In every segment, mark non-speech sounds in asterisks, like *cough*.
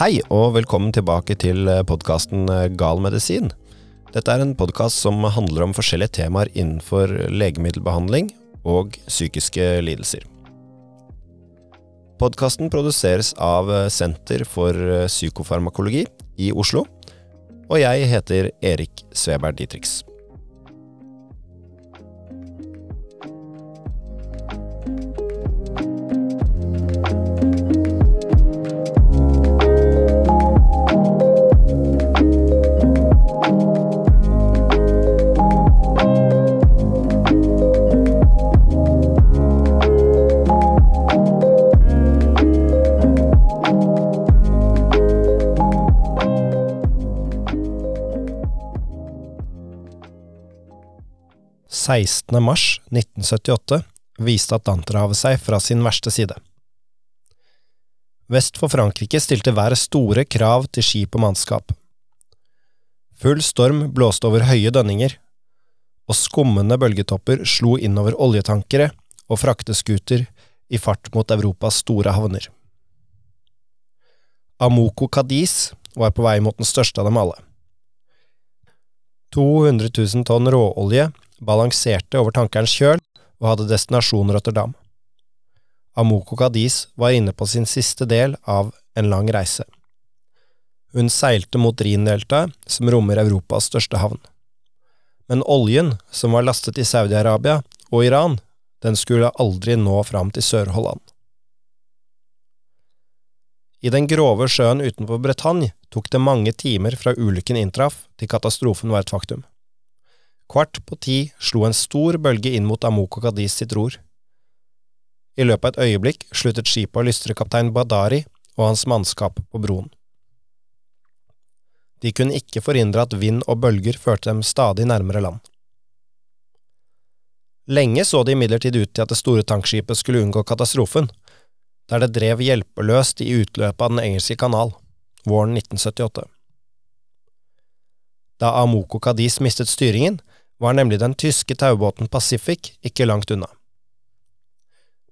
Hei og velkommen tilbake til podkasten Gal medisin. Dette er en podkast som handler om forskjellige temaer innenfor legemiddelbehandling og psykiske lidelser. Podkasten produseres av Senter for psykofarmakologi i Oslo, og jeg heter Erik Sveberg Dietrich. 16. mars 1978 viste Atlanterhavet seg fra sin verste side. Vest for Frankrike stilte været store krav til skip og mannskap. Full storm blåste over høye dønninger, og skummende bølgetopper slo innover oljetankere og frakteskuter i fart mot Europas store havner. Amoco Cadiz var på vei mot den største av dem alle. 200 000 tonn råolje balanserte over tankerens kjøl og hadde destinasjon Rotterdam. Amoko Cadiz var inne på sin siste del av en lang reise. Hun seilte mot Rhindeltaet, som rommer Europas største havn. Men oljen, som var lastet i Saudi-Arabia og Iran, den skulle aldri nå fram til Sør-Holland. I den grove sjøen utenfor Bretagne tok det mange timer fra ulykken inntraff til katastrofen var et faktum. Kvart på ti slo en stor bølge inn mot Amoko Kadis sitt ror. I løpet av et øyeblikk sluttet skipet å lystre kaptein Badari og hans mannskap på broen. De kunne ikke forhindre at vind og bølger førte dem stadig nærmere land. Lenge så det imidlertid ut til at det store tankskipet skulle unngå katastrofen, der det drev hjelpeløst i utløpet av Den engelske kanal, våren 1978. Da Amoko Kadis mistet styringen, var nemlig den tyske taubåten Pacific ikke langt unna.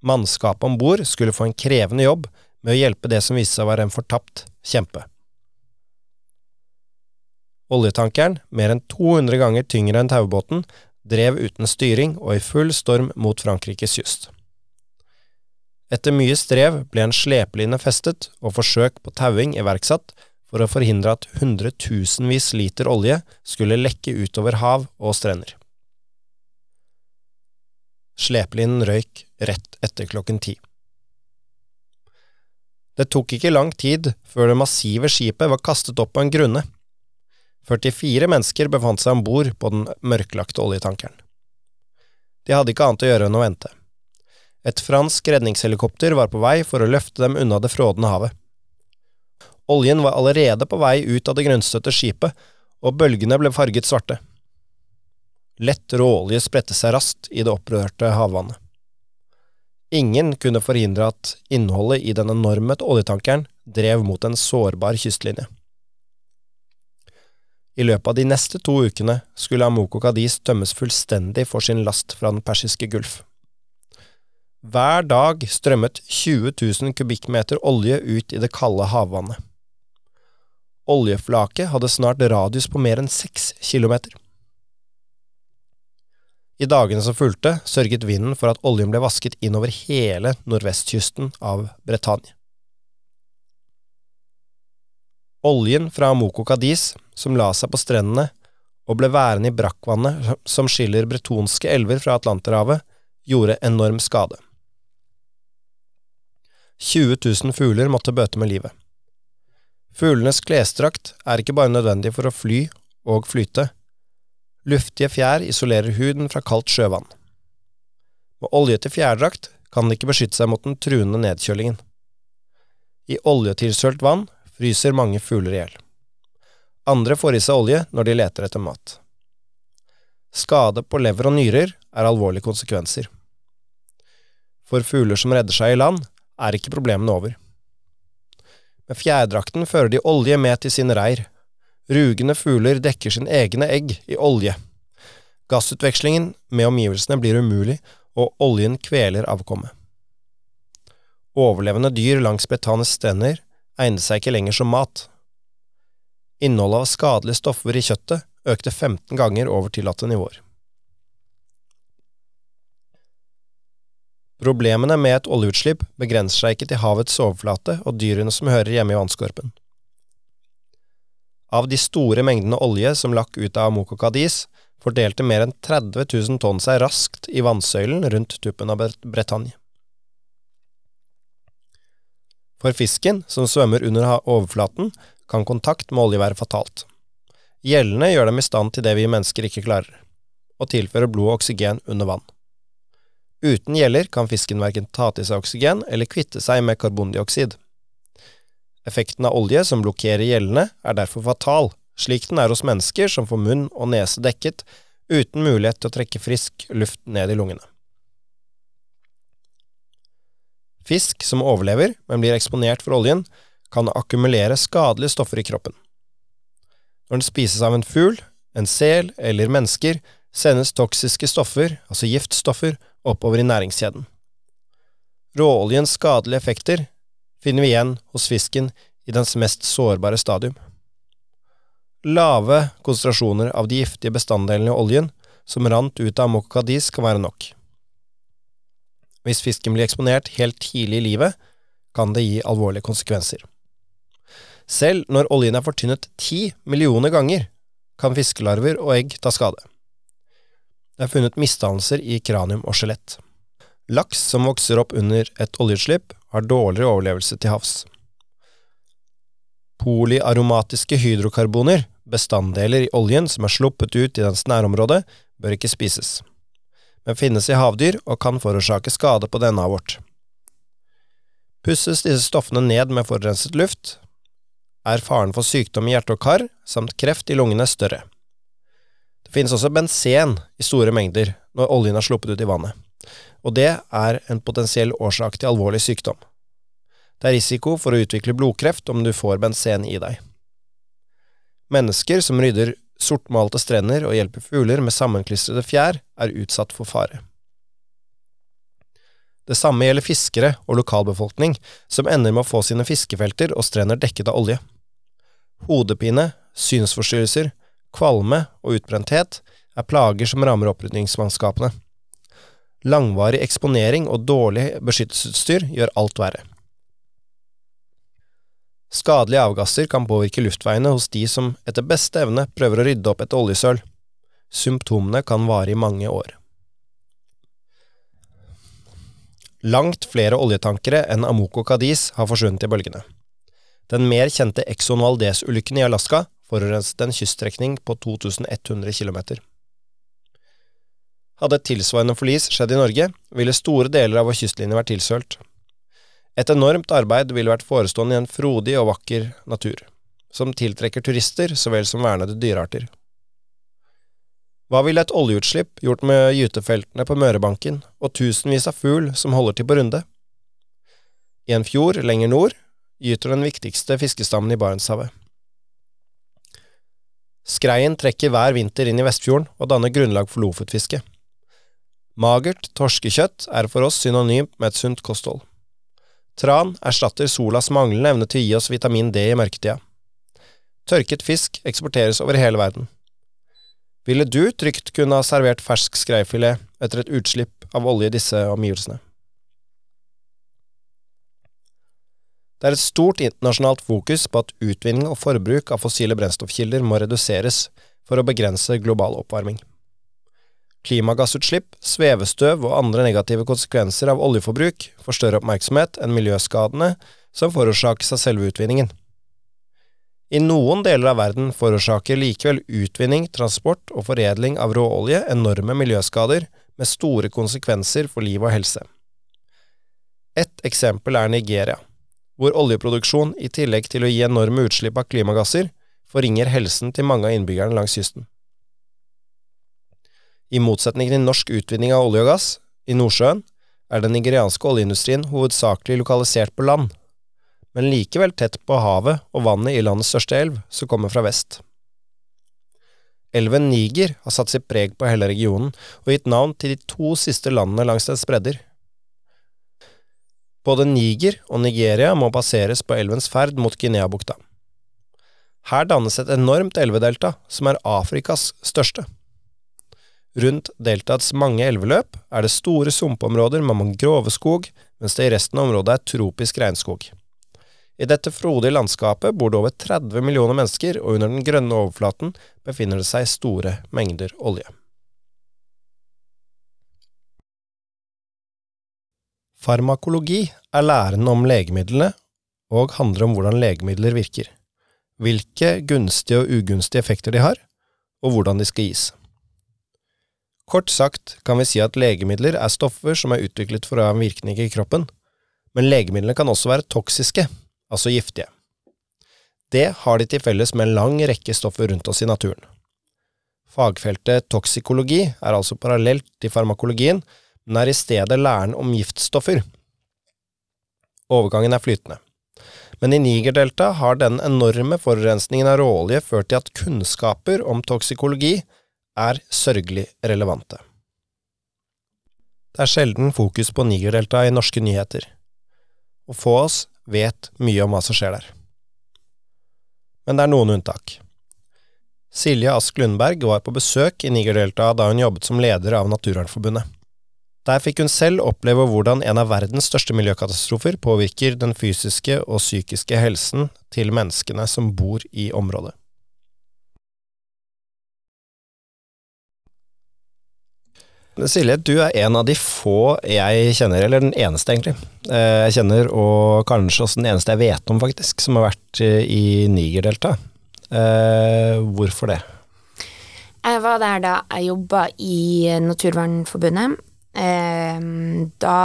Mannskapet om bord skulle få en krevende jobb med å hjelpe det som viste seg å være en fortapt kjempe. Oljetankeren, mer enn 200 ganger tyngre enn taubåten, drev uten styring og i full storm mot Frankrikes kyst. Etter mye strev ble en slepeline festet og forsøk på tauing iverksatt for å forhindre at hundretusenvis liter olje skulle lekke utover hav og strender. Slepelinen røyk rett etter klokken ti. Det tok ikke lang tid før det massive skipet var kastet opp på en grunne. 44 mennesker befant seg om bord på den mørklagte oljetankeren. De hadde ikke annet å gjøre enn å vente. Et fransk redningshelikopter var på vei for å løfte dem unna det frådende havet. Oljen var allerede på vei ut av det grønnstøtte skipet, og bølgene ble farget svarte. Lett råolje spredte seg raskt i det opprørte havvannet. Ingen kunne forhindre at innholdet i den enorme oljetankeren drev mot en sårbar kystlinje. I løpet av de neste to ukene skulle Amoko Kadis tømmes fullstendig for sin last fra den persiske gulf. Hver dag strømmet 20 000 kubikkmeter olje ut i det kalde havvannet. Oljeflaket hadde snart radius på mer enn seks kilometer. I dagene som fulgte, sørget vinden for at oljen ble vasket innover hele nordvestkysten av Bretagne. Oljen fra Moko Cadiz, som la seg på strendene og ble værende i brakkvannet som skiller bretonske elver fra Atlanterhavet, gjorde enorm skade. 20 000 fugler måtte bøte med livet. Fuglenes klesdrakt er ikke bare nødvendig for å fly og flyte. Luftige fjær isolerer huden fra kaldt sjøvann. Med oljete fjærdrakt kan den ikke beskytte seg mot den truende nedkjølingen. I oljetilsølt vann fryser mange fugler i hjel. Andre får i seg olje når de leter etter mat. Skade på lever og nyrer er alvorlige konsekvenser. For fugler som redder seg i land, er ikke problemene over. Med fjærdrakten fører de olje med til sin reir. Rugende fugler dekker sin egne egg i olje. Gassutvekslingen med omgivelsene blir umulig, og oljen kveler avkommet. Overlevende dyr langs Betanes strender egnet seg ikke lenger som mat. Innholdet av skadelige stoffer i kjøttet økte 15 ganger over tillatte nivåer. Problemene med et oljeutslipp begrenser seg ikke til havets overflate og dyrene som hører hjemme i vannskorpen. Av de store mengdene olje som lakk ut av Amoco Cadiz, fordelte mer enn 30 000 tonn seg raskt i vannsøylen rundt tuppen av Bretagne. For fisken, som svømmer under overflaten, kan kontakt med olje være fatalt. Gjellene gjør dem i stand til det vi mennesker ikke klarer, å tilføre blod og oksygen under vann. Uten gjeller kan fisken verken ta til seg oksygen eller kvitte seg med karbondioksid. Effekten av olje som blokkerer gjellene, er derfor fatal, slik den er hos mennesker som får munn og nese dekket, uten mulighet til å trekke frisk luft ned i lungene. Fisk som overlever, men blir eksponert for oljen, kan akkumulere skadelige stoffer i kroppen. Når den spises av en fugl, en sel eller mennesker, sendes toksiske stoffer, altså giftstoffer, oppover i næringskjeden. Råoljens skadelige effekter finner vi igjen hos fisken i dens mest sårbare stadium. Lave konsentrasjoner av de giftige bestanddelene i oljen som rant ut av mokadis, kan være nok. Hvis fisken blir eksponert helt tidlig i livet, kan det gi alvorlige konsekvenser. Selv når oljen er fortynnet ti millioner ganger, kan fiskelarver og egg ta skade. Det er funnet misdannelser i kranium og skjelett. Laks som vokser opp under et oljeutslipp, har dårligere overlevelse til havs. Polyaromatiske hydrokarboner, bestanddeler i oljen som er sluppet ut i dens nærområde, bør ikke spises men finnes i havdyr og kan forårsake skade på dna vårt. Pusses disse stoffene ned med forurenset luft, er faren for sykdom i hjerte og kar samt kreft i lungene større. Det finnes også benzen i store mengder når oljen er sluppet ut i vannet, og det er en potensiell årsak til alvorlig sykdom. Det er risiko for å utvikle blodkreft om du får benzen i deg. Mennesker som rydder sortmalte strender og hjelper fugler med sammenklistrede fjær, er utsatt for fare. Det samme gjelder fiskere og lokalbefolkning, som ender med å få sine fiskefelter og strender dekket av olje. Hodepine, synsforstyrrelser, kvalme og utbrenthet er plager som rammer opprydningsmannskapene. Langvarig eksponering og dårlig beskyttelsesutstyr gjør alt verre. Skadelige avgasser kan påvirke luftveiene hos de som etter beste evne prøver å rydde opp et oljesøl. Symptomene kan vare i mange år. Langt flere oljetankere enn Amoco Cadiz har forsvunnet i bølgene. Den mer kjente Exxon Valdez-ulykken i Alaska forurenset en kyststrekning på 2100 km. Hadde et tilsvarende forlis skjedd i Norge, ville store deler av vår kystlinje vært tilsølt. Et enormt arbeid ville vært forestående i en frodig og vakker natur, som tiltrekker turister så vel som vernede dyrearter. Hva ville et oljeutslipp gjort med gytefeltene på Mørebanken og tusenvis av fugl som holder til på runde? I en fjord lenger nord gyter den viktigste fiskestammen i Barentshavet. Skreien trekker hver vinter inn i Vestfjorden og danner grunnlag for lofotfiske. Magert torskekjøtt er for oss synonymt med et sunt kosthold. Tran erstatter solas manglende evne til å gi oss vitamin D i mørketida. Tørket fisk eksporteres over hele verden. Ville du trygt kunne ha servert fersk skreifilet etter et utslipp av olje i disse omgivelsene? Det er et stort internasjonalt fokus på at utvinning og forbruk av fossile brennstoffkilder må reduseres for å begrense global oppvarming. Klimagassutslipp, svevestøv og andre negative konsekvenser av oljeforbruk får større oppmerksomhet enn miljøskadene som forårsakes av selve utvinningen. I noen deler av verden forårsaker likevel utvinning, transport og foredling av råolje enorme miljøskader med store konsekvenser for liv og helse. Et eksempel er Nigeria, hvor oljeproduksjon i tillegg til å gi enorme utslipp av klimagasser, forringer helsen til mange av innbyggerne langs kysten. I motsetning til norsk utvinning av olje og gass i Nordsjøen, er den nigerianske oljeindustrien hovedsakelig lokalisert på land, men likevel tett på havet og vannet i landets største elv, som kommer fra vest. Elven Niger har satt sitt preg på hele regionen og gitt navn til de to siste landene langs dens bredder. Både Niger og Nigeria må passeres på elvens ferd mot Guineabukta. Her dannes et enormt elvedelta, som er Afrikas største. Rundt deltaets mange elveløp er det store sumpområder med mangroveskog, mens det i resten av området er tropisk regnskog. I dette frodige landskapet bor det over 30 millioner mennesker, og under den grønne overflaten befinner det seg store mengder olje. Farmakologi er læren om legemidlene, og handler om hvordan legemidler virker, hvilke gunstige og ugunstige effekter de har, og hvordan de skal gis. Kort sagt kan vi si at legemidler er stoffer som er utviklet for å ha en virkning i kroppen, men legemidlene kan også være toksiske, altså giftige. Det har de til felles med en lang rekke stoffer rundt oss i naturen. Fagfeltet toksikologi er altså parallelt til farmakologien, er i stedet læren om giftstoffer. Overgangen er flytende. Men i Nigerdelta har den enorme forurensningen av råolje ført til at kunnskaper om toksikologi er sørgelig relevante. Det er sjelden fokus på Nigerdelta i norske nyheter, og få oss vet mye om hva som skjer der. Men det er noen unntak. Silje Ask Lundberg var på besøk i Nigerdelta da hun jobbet som leder av Naturvernforbundet. Der fikk hun selv oppleve hvordan en av verdens største miljøkatastrofer påvirker den fysiske og psykiske helsen til menneskene som bor i området. Silje, du er en av de få jeg kjenner, eller den eneste egentlig, eh, jeg kjenner, og kanskje også den eneste jeg vet om faktisk, som har vært eh, i Nigerdeltaet. Eh, hvorfor det? Jeg var der da jeg jobba i Naturvernforbundet. Da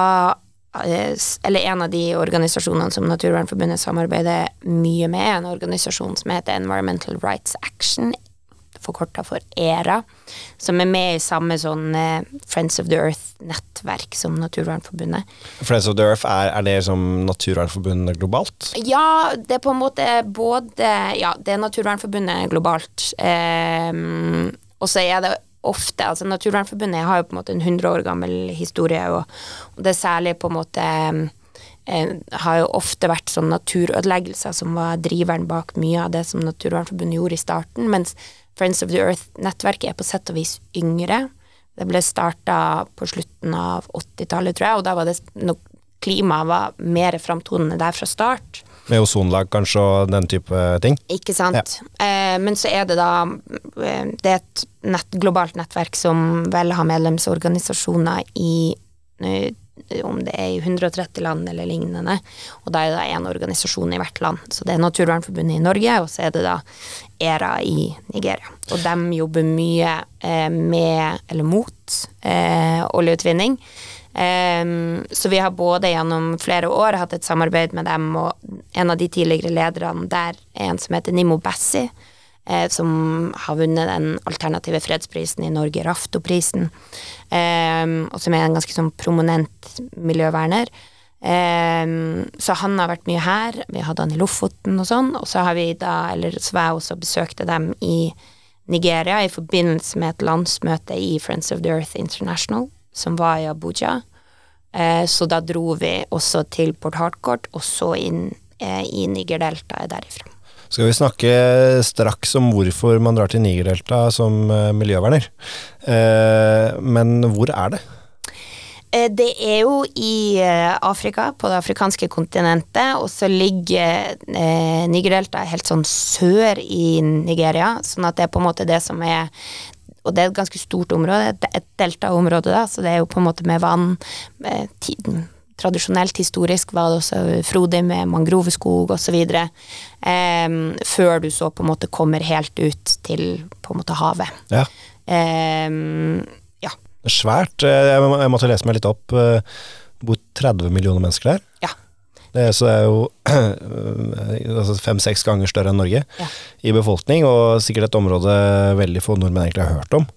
Eller en av de organisasjonene som Naturvernforbundet samarbeider mye med, er en organisasjon som heter Environmental Rights Action, forkorta for ERA, som er med i samme sånn eh, Friends of the Earth-nettverk som Naturvernforbundet. Friends of the Earth, er, er det som Naturvernforbundet globalt? Ja, det er på en måte både Ja, det er Naturvernforbundet globalt. Eh, og så er det ofte altså Naturvernforbundet har jo på en måte en 100 år gammel historie, og, og det er særlig på en måte eh, har jo ofte vært sånn naturødeleggelser som var driveren bak mye av det som Naturvernforbundet gjorde i starten, mens Friends of the Earth-nettverket er på sett og vis yngre. Det ble starta på slutten av 80-tallet, tror jeg, og da var det nok klimaet var mer framtonende der fra start. Med ozonlag kanskje og den type ting? Ikke sant. Ja. Eh, men så er det da eh, Det er et nett, globalt nettverk som vel har medlemsorganisasjoner i eh, om det er i 130 land eller lignende. Og da er det én organisasjon i hvert land. Så det er Naturvernforbundet i Norge, og så er det da ERA i Nigeria. Og de jobber mye eh, med, eller mot, eh, oljeutvinning. Um, så vi har både gjennom flere år hatt et samarbeid med dem, og en av de tidligere lederne der er en som heter Nimo Bassi, eh, som har vunnet den alternative fredsprisen i Norge, Raftoprisen, um, og som er en ganske sånn prominent miljøverner. Um, så han har vært mye her. Vi hadde han i Lofoten og sånn. Og så har vi da, eller så var jeg også besøkte dem i Nigeria i forbindelse med et landsmøte i Friends of the Earth International, som var i Abuja. Eh, så da dro vi også til Port Harcourt, og så inn eh, i Nigerdeltaet derifra skal vi snakke straks om hvorfor man drar til Nigerdeltaet som uh, miljøverner. Eh, men hvor er det? Eh, det er jo i Afrika, på det afrikanske kontinentet, og så ligger eh, Nigerdelta helt sånn sør i Nigeria, sånn at det er på en måte det som er og det er et ganske stort område, et deltaområde, da, så det er jo på en måte med vann, med tiden, tradisjonelt, historisk, var det også frodig med mangroveskog osv. Um, før du så på en måte kommer helt ut til på en måte havet. Ja. Um, ja. Svært. Eh, jeg måtte lese meg litt opp. Det bor 30 millioner mennesker der. Det, så det er jo *clears throat* altså fem-seks ganger større enn Norge ja. i befolkning, og sikkert et område veldig få nordmenn egentlig har hørt om.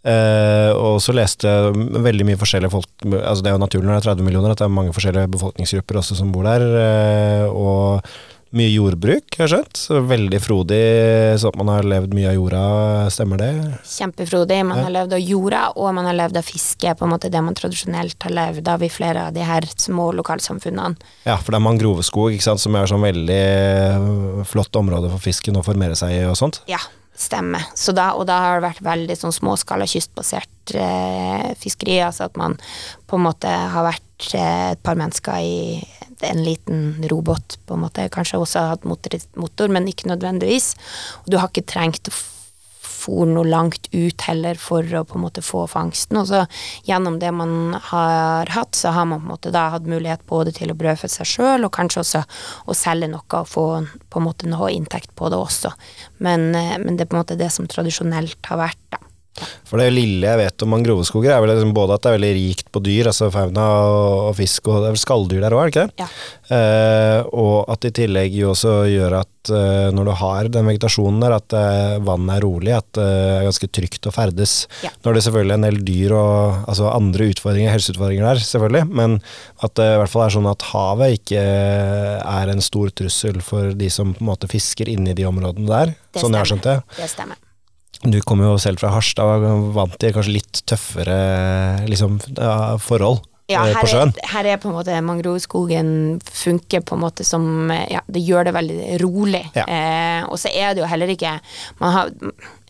Eh, og så leste jeg veldig mye forskjellige folk altså Det er jo naturlig når det er 30 millioner at det er mange forskjellige befolkningsgrupper også som bor der. Eh, og Mye jordbruk, har jeg skjønt. Veldig frodig, sånn at man har levd mye av jorda. Stemmer det? Kjempefrodig. Man Ja. har levd av jorda, og man har levd av fiske, på en måte det man tradisjonelt har levd av i flere av de her små lokalsamfunnene. Ja, for det er mangroveskog, ikke sant, som er sånn veldig øh, flott område for fisken å formere seg i og sånt. Ja, stemmer. Så da, og da har det vært veldig sånn småskala kystbasert eh, fiskeri, altså at man på en måte har vært eh, et par mennesker i en liten robot, på en måte. Kanskje også hatt motor, motor, men ikke nødvendigvis. Og du har ikke trengt å for noe langt ut heller for å på en måte få fangsten. Og så gjennom det man har hatt, så har man på en måte da hatt mulighet både til å brødfø seg sjøl, og kanskje også å selge noe og få på en måte noe inntekt på det også. Men, eh, men det er på en måte det som tradisjonelt har vært, da. For det lille jeg vet om mangroveskoger, er vel liksom både at det er veldig rikt på dyr, altså fauna og, fisk, og det er vel skalldyr der òg, er det ikke det? Ja. Eh, og at det i tillegg jo også gjør at eh, når du har den vegetasjonen der, at eh, vannet er rolig, at det er ganske trygt å ferdes. Ja. Nå er det selvfølgelig en del dyr og altså andre utfordringer, helseutfordringer der, selvfølgelig, men at det i hvert fall er sånn at havet ikke er en stor trussel for de som på en måte fisker inni de områdene der, Det sånn jeg har skjønt det. Det stemmer. Du kommer jo selv fra Harstad og er vant til kanskje litt tøffere liksom, forhold Ja, eh, her på sjøen. er, her er på en måte mangroveskogen funker på en måte som Ja, det gjør det veldig rolig. Ja. Eh, og så er det jo heller ikke Man har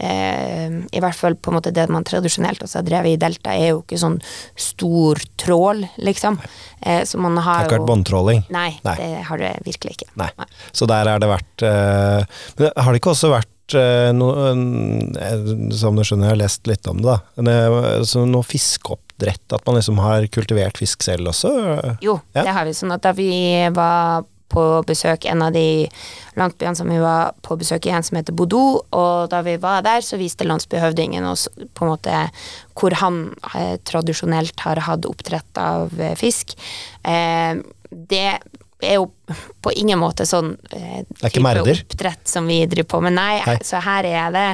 eh, I hvert fall på en måte det man tradisjonelt også har drevet i delta, er jo ikke sånn stor trål, liksom. Eh, så man Det har har ikke vært båndtråling. Nei, Nei. det har det virkelig ikke. Nei. Så der har det vært eh, Men har det ikke også vært eh, noe eh, Som du skjønner, jeg har lest litt om det, da. Eh, så noe fiskeoppdrett, at man liksom har kultivert fisk selv også? Jo, Ja. det har vi. Sånn at da vi var på besøk en av de landsbyene som vi var på besøk i, en som heter Bodø, og da vi var der, så viste landsbyhøvdingen oss på en måte hvor han eh, tradisjonelt har hatt oppdrett av eh, fisk. Eh, det er jo på ingen måte sånn eh, Det er merder? oppdrett som vi driver på med, nei. Nei. Så her er det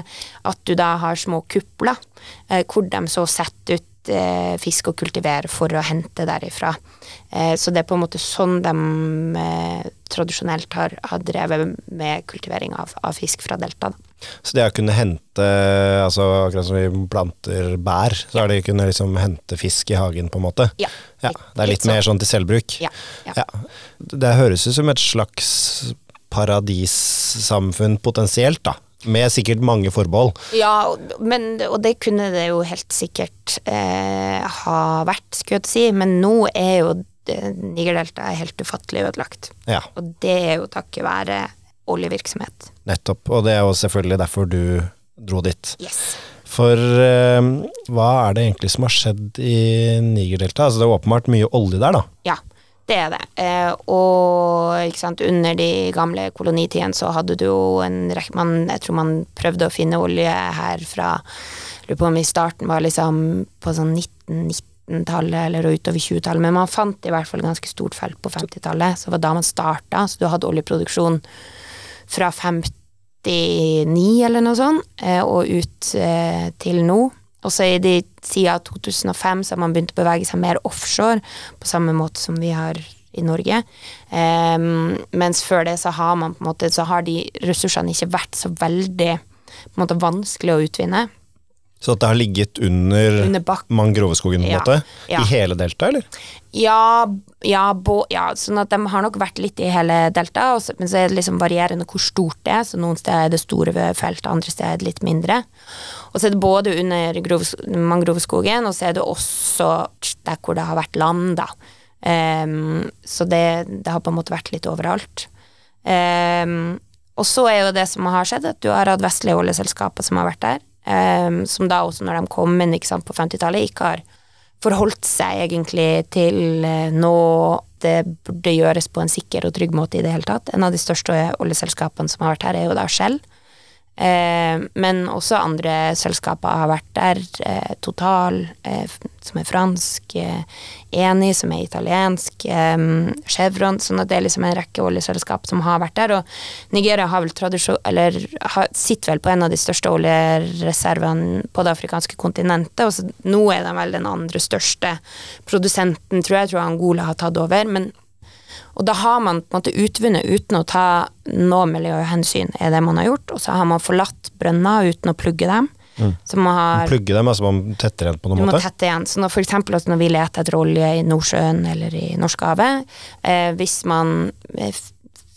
at du da har små kupler, eh, hvor de så setter ut eh, fisk og kultiverer for å hente derifra. Eh, så det er på en måte sånn de eh, tradisjonelt har, har drevet med kultivering av, av fisk fra delta. Da. Så det å kunne hente altså Akkurat som vi planter bær, så har de kunnet liksom hente fisk i hagen, på en måte? Ja, Ja, det er litt litt mer sånn til selvbruk? Ja, ja. Ja. Det høres ut som et slags paradissamfunn potensielt, da. Med sikkert mange forbehold. Ja, men, og det kunne det jo helt sikkert eh, ha vært, skulle jeg si, men nå er jo det- Nigerdeltaet helt ufattelig ødelagt. Ja, Og det er jo takket være oljevirksomhet. nettopp. Og det er jo selvfølgelig derfor du dro dit. Yes. For eh, hva er det egentlig som har skjedd i Nigerdeltaet? Altså, det er åpenbart mye olje der, da. Ja, det er det. Eh, og sant, under de gamle kolonitidene så hadde du jo en rekke man, Jeg tror man prøvde å finne olje her fra Lurer på om i starten var liksom på sånn 1919-tallet eller utover 20-tallet, men man fant i hvert fall ganske stort felt på 50-tallet, så det var da man starta, så du hadde oljeproduksjon fra 59 eller noe sånt, eh, og ut eh, til nå. Og så i de siden 2005 så har man begynt å bevege seg mer offshore, på samme måte som vi har i Norge. Um, mens før det så har man på en måte, så har de ressursene ikke vært så veldig på en måte vanskelig å utvinne. Så at det har ligget under, Under mangroveskogen, på en Ja, måte? ja. I hele deltaet, eller? Ja, ja, bo, ja, sånn at de har nok vært litt i hele deltaet, men så er det liksom varierende hvor stort det er. Så noen steder er det store felt, andre steder er det litt mindre. Og så er det både under mangroveskogen, og så er det også der hvor det har vært land, da. Um, så det, det har på en måte vært litt overalt. Um, og så er jo det som har skjedd, at du har hatt vestlige oljeselskaper som har vært der, ehm, som da også når de kom inn sant, på 50-tallet, ikke har forholdt seg egentlig til uh, nå det burde gjøres på en sikker og trygg måte i det hele tatt. En av de største oljeselskapene som har vært her, er jo da Shell. Eh, men også andre selskaper har vært der. Eh, Total, eh, som er fransk. Eni, som er italiensk. Chevron. Sånn at det er liksom en rekke oljeselskap som har vært der. Og Nigeria har vel tradisjon Eller har, sitter vel på en av de største oljereservene på det afrikanske kontinentet. Og så nå er de vel den andre største produsenten, tror jeg. Jeg tror Angola har tatt over. Men Og da har man på en måte utvunnet uten å ta noe miljøhensyn, er det man har gjort. Og så har man forlatt brønner uten å plugge dem. Så man har Plugge dem, altså man tetter igjen på du må tette igjen. Så når, for eksempel altså når vi leter etter olje i Nordsjøen eller i Norskehavet, eh, hvis man eh,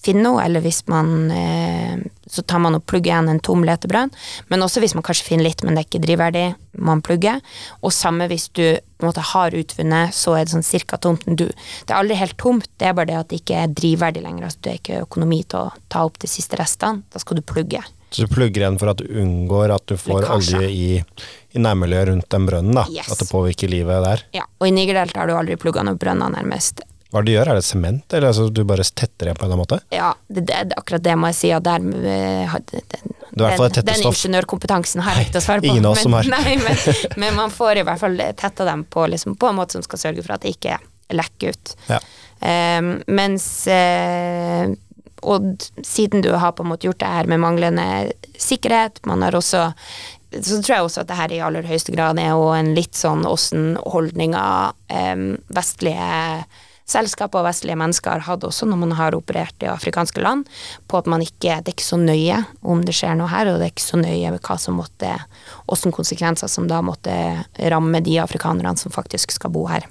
finner noe, eller hvis man eh, Så tar man og plugger igjen en tom letebrønn. Men også hvis man kanskje finner litt, men det er ikke drivverdig, man plugger. Og samme hvis du på en måte har utvunnet, så er det sånn cirka tomt. Du, det er aldri helt tomt, det er bare det at det ikke er drivverdig lenger. Altså det er ikke økonomi til å ta opp de siste restene. Da skal du plugge. Så du plugger igjen for at du unngår at du får Lekkasje. olje i, i nærmiljøet rundt den brønnen, da. Yes. At det påvirker livet der. Ja. Og i Nigerdeltaet har du aldri plugga noen brønner, nærmest. Hva er det du gjør? Er det sement, eller altså, du bare tetter igjen på en eller annen måte? Ja, det, det, det, akkurat det må jeg si. Og der, eh, den, Det den, den tettestoff. ingeniørkompetansen har jeg ikke å svare på. Ingen av oss som har. *laughs* Nei, men, *laughs* men man får i hvert fall tetta dem på, liksom, på en måte som skal sørge for at det ikke lekker ut. Ja. Um, mens uh, Og siden du har på en måte gjort det her med manglende sikkerhet, man har også så tror jeg også at det her i aller høyeste grad er jo en litt sånn åssen holdninger um, vestlige selskaper og vestlige mennesker har hatt også når man har operert i afrikanske land, på at man ikke Det er ikke så nøye om det skjer noe her, og det er ikke så nøye med hva som måtte hvilke konsekvenser som da måtte ramme de afrikanerne som faktisk skal bo her.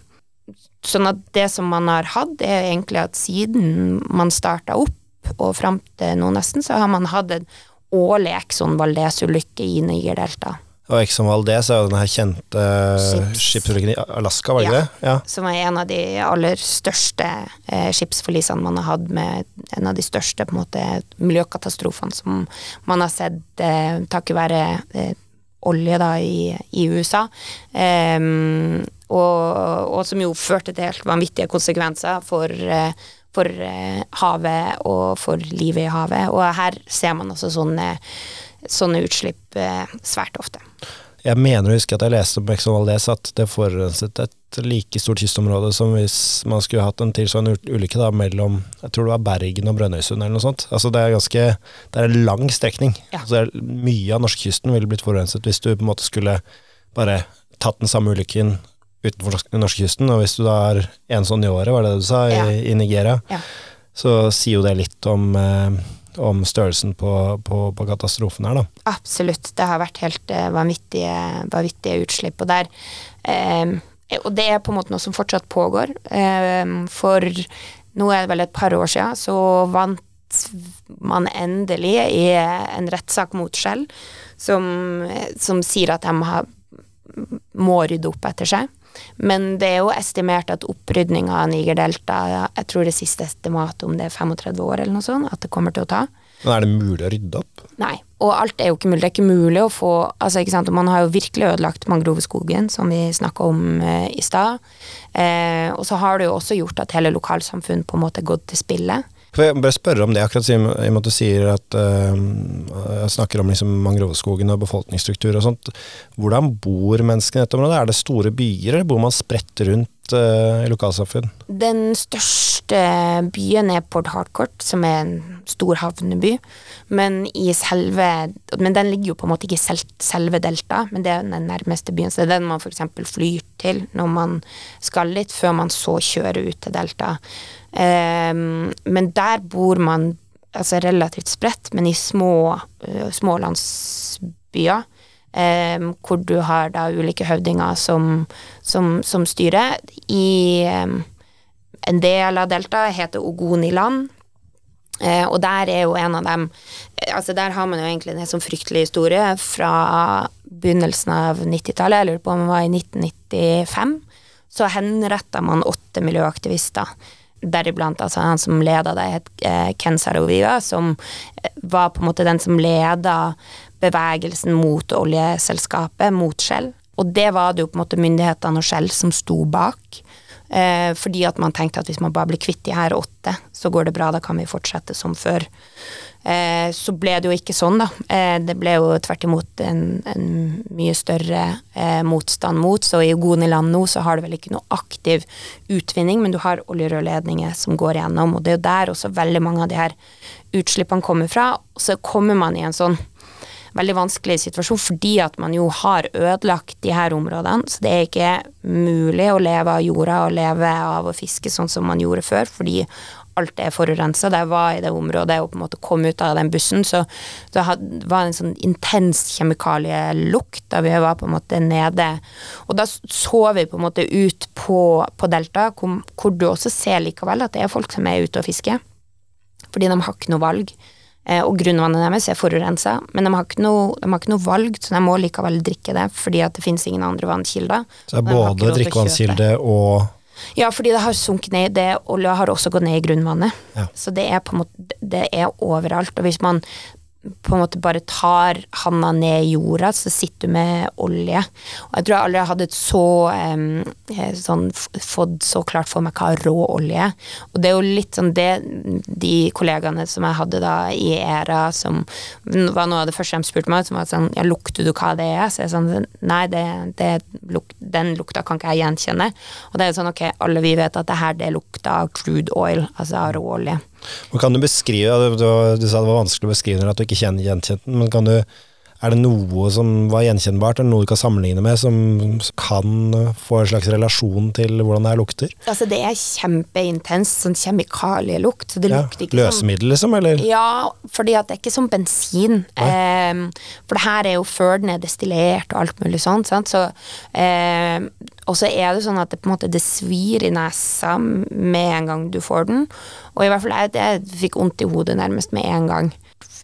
Sånn at det som man har hatt, er egentlig at siden man starta opp og fram til nå nesten, så har man hatt en årlig Exxon Valdez-ulykke i Nigerdeltaet. Og ikke som all det, så er jo den her kjente Skips- skipsulykken i Alaska, var det Ja. det? Ja. Som er en av de aller største eh, skipsforlisene man har hatt med en av de største på en måte, miljøkatastrofene som man har sett eh, takket være eh, olje da i, i USA. Um, og, og som jo førte til helt vanvittige konsekvenser for, eh, for eh, havet og for livet i havet. Og her ser man altså sånne, sånne utslipp eh, svært ofte. Jeg mener å huske at jeg leste på Exxon Valdez at det forurenset et like stort kystområde som hvis man skulle hatt en tilsvarende ulykke da, mellom jeg tror det var Bergen og Brønnøysund eller noe sånt. Altså det er ganske Det er en lang strekning. Ja. Altså det mye av norskekysten ville blitt forurenset hvis du på en måte skulle bare tatt den samme ulykken utenfor norsk- norskekysten, og hvis du da er en sånn i året, var det det du sa, Ja. i, i Nigeria, Ja. så sier jo det litt om, eh, om størrelsen på, på, på katastrofen her, da. Absolutt. Det har vært helt eh, vanvittige, vanvittige utslipp. Og, der, eh, og det er på en måte noe som fortsatt pågår. Eh, for nå er det vel et par år siden så vant man endelig i en rettssak mot Shell som, som sier at de har, må rydde opp etter seg. Men det er jo estimert at opprydninga av Nigerdelta, jeg tror det siste estimatet om det er 35 år eller noe sånt, at det kommer til å ta. Men er det mulig å rydde opp? Nei, og alt er jo ikke mulig. Det er ikke mulig å få altså ikke sant, og Man har jo virkelig ødelagt mangroveskogen, som vi snakka om eh, i stad. Eh, og så har det jo også gjort at hele lokalsamfunn på en måte er gått til spille. For jeg bare spørre om det, akkurat i og med at du sier at uh, jeg snakker om liksom mangroveskogen og befolkningsstruktur og sånt. Hvordan bor menneskene i dette området? Er det store byer, eller bor man spredt rundt eh, i lokalsamfunn? Den største byen er Port Harcourt, som er en stor havneby. Men, selve, men den ligger jo på en måte ikke i selve delta, men det er den nærmeste byen. Så det er den man f.eks. flyr til når man skal litt, før man så kjører ut til delta. Um, men der bor man altså relativt spredt, men i små, uh, små landsbyer. Ehm, hvor du har da ulike høvdinger som, som, som styrer. I ehm, en del av deltaet heter Ogoniland. Eh, og der er jo en av dem eh, Altså Der har man jo egentlig en sånn fryktelig historie fra begynnelsen av 90-tallet, jeg lurer på om det var i 1995. Så henretta man åtte miljøaktivister. Deriblant altså han som leda det, het eh, Ken Saroviga, som var på en måte den som leda bevegelsen mot oljeselskapet, mot Shell. Og det var det jo på en måte myndighetene og Shell som sto bak. Eh, fordi at man tenkte at hvis man bare blir kvitt de her åtte, så går det bra, da kan vi fortsette som før. Eh, så ble det jo ikke sånn, da. Eh, det ble jo tvert imot en, en mye større eh, motstand mot. Så i Ogoniland nå så har du vel ikke noe aktiv utvinning, men du har oljerørledninger som går gjennom, og det er jo der også veldig mange av de her utslippene kommer fra. Og så kommer man i en sånn veldig vanskelig situasjon fordi at man jo har ødelagt de her områdene. Så det er ikke mulig å leve av jorda og leve av å fiske sånn som man gjorde før, fordi alt er forurensa. Da jeg var i det området og på en måte kom ut av den bussen, så det var en sånn intens kjemikalielukt da vi var på en måte nede. Og da så vi på en måte ut på, på Delta, hvor, hvor, du også ser likevel at det er folk som er ute og fisker. Fordi de har ikke noe valg. Eh, og grunnvannet deres er forurensa, men de har, noe, de har, ikke noe, valg, så de må likevel drikke det fordi at det finnes ingen andre vannkilder. Så det er både drikkevannskilde og ja, fordi det har sunket ned, det olja har også gått ned i grunnvannet. Ja. Så det er måte, det er overalt. Og hvis man på en måte bare tar handa ned i jorda, så sitter du med olje. Og jeg tror jeg aldri hadde så um, sånn, fått så klart for meg hva rå olje Og det er jo litt sånn det de kollegaene som jeg hadde da i ERA, som var noe av det første de spurte meg, som var sånn Ja, lukter du hva det er? Så jeg sånn Nei, det, det luk, den lukta kan ikke jeg gjenkjenne. Og det er sånn, ok, alle vi vet at det her det lukter crude oil, altså råolje. Men kan du beskrive, du, du, sa det var vanskelig å beskrive at du ikke kjenner gjenkjent den, men kan du er det noe som var gjenkjennbart, eller noe du kan sammenligne med, som kan få en slags relasjon til hvordan det her lukter? Altså, det er kjempeintens sånn kjemikalielukt. Så det ja, lukter ikke Løsemiddel, liksom, eller? Ja, fordi at det er ikke som bensin. Eh, for det her er jo før den er destillert og alt mulig sånt, sant? så eh, og så er det sånn at det på en måte det svir i nesa med en gang du får den. Og i hvert fall jeg, jeg fikk vondt i hodet nærmest med en gang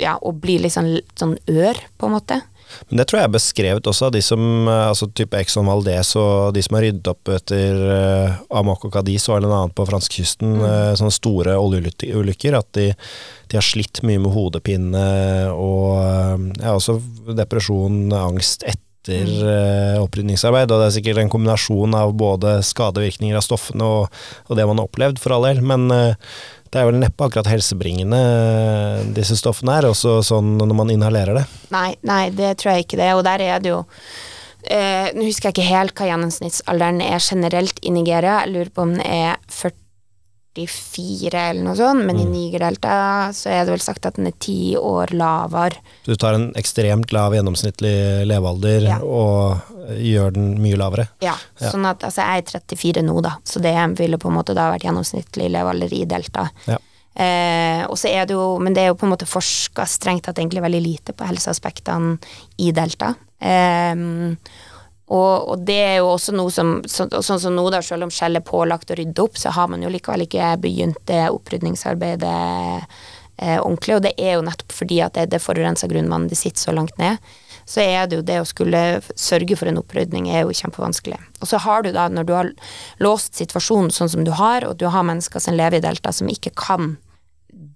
ja, og blir litt sånn, sånn, ør, på en måte. Men det tror jeg er beskrevet også av de som eh, altså type Exxon Valdez og de som har ryddet opp etter uh, Amok og Cadiz og eller annet på franskekysten, mm. uh, sånne store oljeulykker, at de, de, har slitt mye med hodepine og uh, ja, også depresjon, angst etter etter mm. opprydningsarbeid. Og det er sikkert en kombinasjon av både skadevirkninger av stoffene og, og det man har opplevd, for all del. Men det er vel neppe akkurat helsebringende, disse stoffene er, også sånn når man inhalerer det? Nei, nei, det tror jeg ikke det. Og der er det jo eh, Nå husker jeg ikke helt hva gjennomsnittsalderen er generelt i Nigeria. Jeg lurer på om den er 40 44 eller noe sånt, men mm. i Nigerdeltaet så er det vel sagt at den er ti år lavere. Så du tar en ekstremt lav gjennomsnittlig levealder ja. og gjør den mye lavere? Ja, ja. sånn at altså, jeg er 34 nå, da, så det ville på en måte da vært gjennomsnittlig levealder i delta. Ja. Eh, og så er det jo, men det er jo på en måte forska strengt tatt egentlig veldig lite på helseaspektene i delta. Eh, og, og, det er jo også noe som så, Sånn som nå, da, selv om Shell er pålagt å rydde opp, så har man jo likevel ikke begynt det opprydningsarbeidet eh, ordentlig. Og det er jo nettopp fordi at det, det forurensa grunnvannet det sitter så langt ned. Så er det jo det å skulle sørge for en opprydning er jo kjempevanskelig. Og så har du da, når du har låst situasjonen sånn som du har, og du har mennesker som lever i delta som ikke kan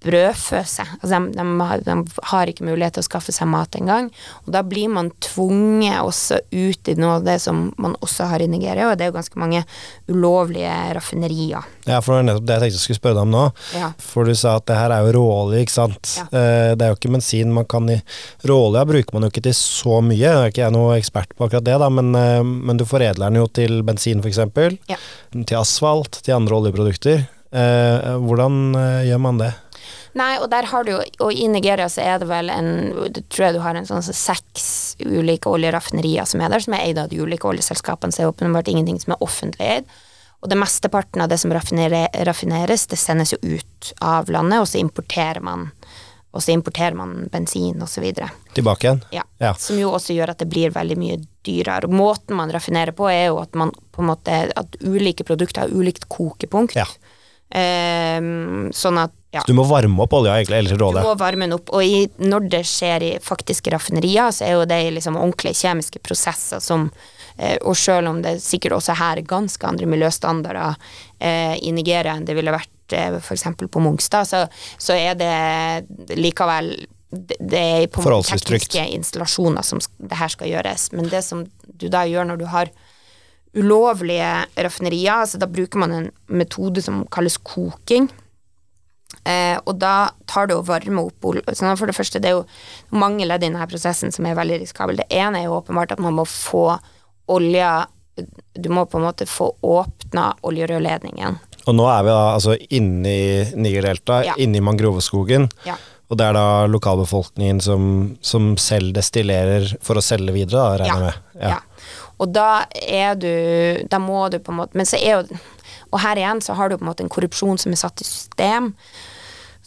brødfø seg. Altså de, de, de, har ikke mulighet til å skaffe seg mat engang. Og da blir man tvunget også ut i noe av det som man også har i Nigeria, og det er jo ganske mange ulovlige raffinerier. Ja, for det er nettopp det jeg tenkte jeg skulle spørre deg om nå. Ja. For du sa at det her er jo råolje, ikke sant. Ja. Eh, det er jo ikke bensin man kan i Råolja bruker man jo ikke til så mye, jeg er ikke jeg noe ekspert på akkurat det, da, men, eh, men du foredler den jo til bensin f.eks. Ja. Til asfalt, til andre oljeprodukter. Eh, hvordan gjør man det? Nei, og der har du jo Og i Nigeria så er det vel en Det tror jeg du har en sånn så seks ulike oljeraffinerier som er der, som er eid av de ulike oljeselskapene, så er det åpenbart ingenting som er offentlig eid. Og det mesteparten av det som raffineres, det sendes jo ut av landet, og så importerer man og så importerer man bensin osv. Tilbake igjen? Ja, ja. Som jo også gjør at det blir veldig mye dyrere. Og måten man raffinerer på, er jo at man på en måte At ulike produkter har ulikt kokepunkt. Ja. Um, sånn at ja. Så du må varme opp olja, egentlig, eller rådet? Du må varme den opp. Og i, når det skjer i faktiske raffinerier, så er jo det liksom ordentlige kjemiske prosesser som eh, Og selv om det sikkert også her er ganske andre miljøstandarder eh, i Nigeria enn det ville vært eh, f.eks. på Mongstad, så, så, er det likevel det, det er på tekniske installasjoner som det her skal gjøres. Men det som du da gjør når du har ulovlige raffinerier, altså da bruker man en metode som kalles koking. Eh, og da tar det å varme opp så For det første, det er jo mange ledd i denne prosessen som er veldig risikabel. Det ene er jo åpenbart at man må få olja Du må på en måte få åpna oljerørledningen. Og nå er vi da altså inni Nigerdelta, ja. inni mangroveskogen. Ja. Og det er da lokalbefolkningen som, som selv destillerer for å selge videre, da, regner jeg Ja. med? Ja. Og da er du Da må du på en måte Men så er jo Og her igjen så har du på en måte en korrupsjon som er satt i system.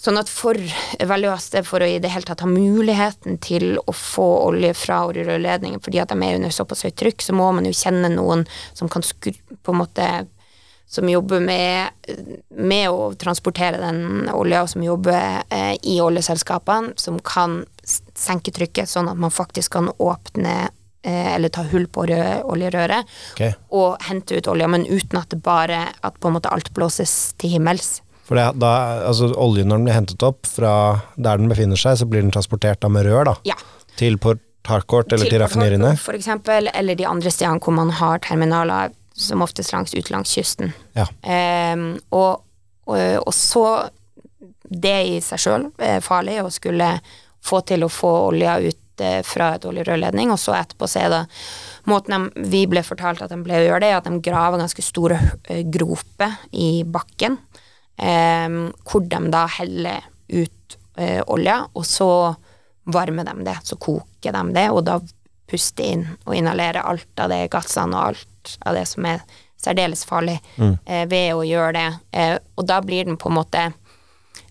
Sånn at for veldig ofte for å i det hele tatt ha muligheten til å få olje fra oljerørledningen, fordi at de er under såpass høyt trykk, så må man jo kjenne noen som kan skru, på en måte som jobber med, med å transportere den olja, og som jobber eh, i oljeselskapene, som kan senke trykket, sånn at man faktisk kan åpne eh, eller ta hull på oljerøret okay. og hente ut olja, men uten at det bare at på en måte alt blåses til himmels. For det, da, altså oljen når den blir hentet opp fra der den befinner seg, så blir den transportert da med rør da, Ja. til Port Harcourt eller til, til raffineriene. For eksempel, eller de andre stedene hvor man har terminaler som oftest langs ut langs kysten. Ja. Um, og, og, og så Det i seg sjøl er farlig å skulle få til å få olja ut eh, fra et oljerørledning, og så etterpå så er det Måten de, vi ble fortalt at de ble å gjøre det, at de graver ganske store eh, groper i bakken, hvor de da heller ut eh, olja, og så varmer de det, så koker de det, og da puster inn og inhalerer alt av det gassene og alt av det som er særdeles farlig eh, ved å gjøre det. Eh, og da blir den på en måte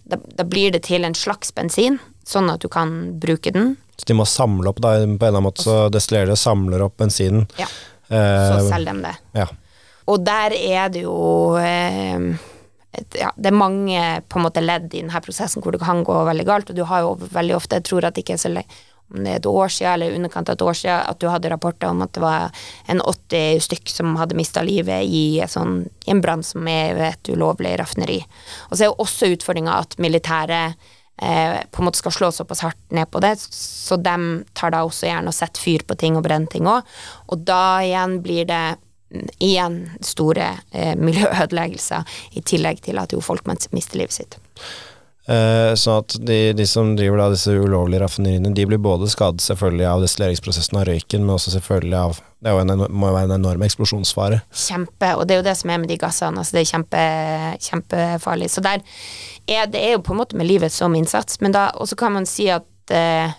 da, da blir det til en slags bensin, sånn at du kan bruke den. Så de må samle opp da, på en eller annen måte, så destillerer de og samler opp bensinen. Ja, så Eh, selger de det. ja. Og der er det jo eh, ja, det er mange på en måte ledd i denne prosessen hvor det kan gå veldig galt, og du har jo veldig ofte, jeg tror at det ikke er så lenge om det er et år siden, eller underkant av et år siden, at du hadde rapporter om at det var en 80 stykk som hadde mista livet i, sånn, i en brann som er et ulovlig raffineri. Og så er jo også utfordringa at militæret eh, på en måte skal slå såpass hardt ned på det, så de tar da også gjerne og setter fyr på ting og brenner ting òg. Og da igjen blir det igjen store eh, miljøødeleggelser, i tillegg til at jo folk mister livet sitt. Eh, sånn at de, de som driver da disse ulovlige raffineriene, de blir både skadet selvfølgelig av destilleringsprosessen av røyken, men også selvfølgelig av Det en, må jo være en enorm eksplosjonsfare. Kjempe, og det er jo det som er med de gassene, altså det er kjempe, kjempefarlig. Så der er det er jo på en måte med livet som innsats, men da Og så kan man si at eh,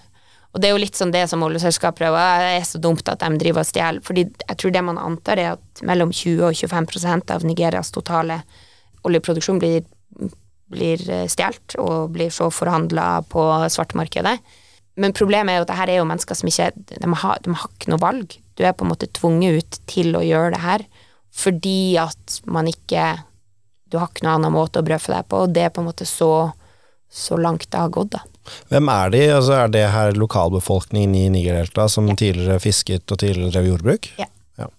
Og det er jo litt sånn det som oljeselskap prøver, det er så dumt at de driver og stjeler, fordi jeg tror det man antar er at mellom 20 og 25% av Nigerias totale oljeproduksjon blir, blir eh, stjålet og blir så forhandla på svartmarkedet. Men problemet er jo at det her er jo mennesker som ikke de har, de har ikke noe valg. Du er på en måte tvunget ut til å gjøre det her fordi at man ikke Du har ikke noen annen måte å brødfø deg på, og det er på en måte så, så langt det har gått, da. Hvem er de? Altså, er det her lokalbefolkningen i Nigerdeltaet som tidligere fisket og tidligere drev jordbruk? Ja. ja.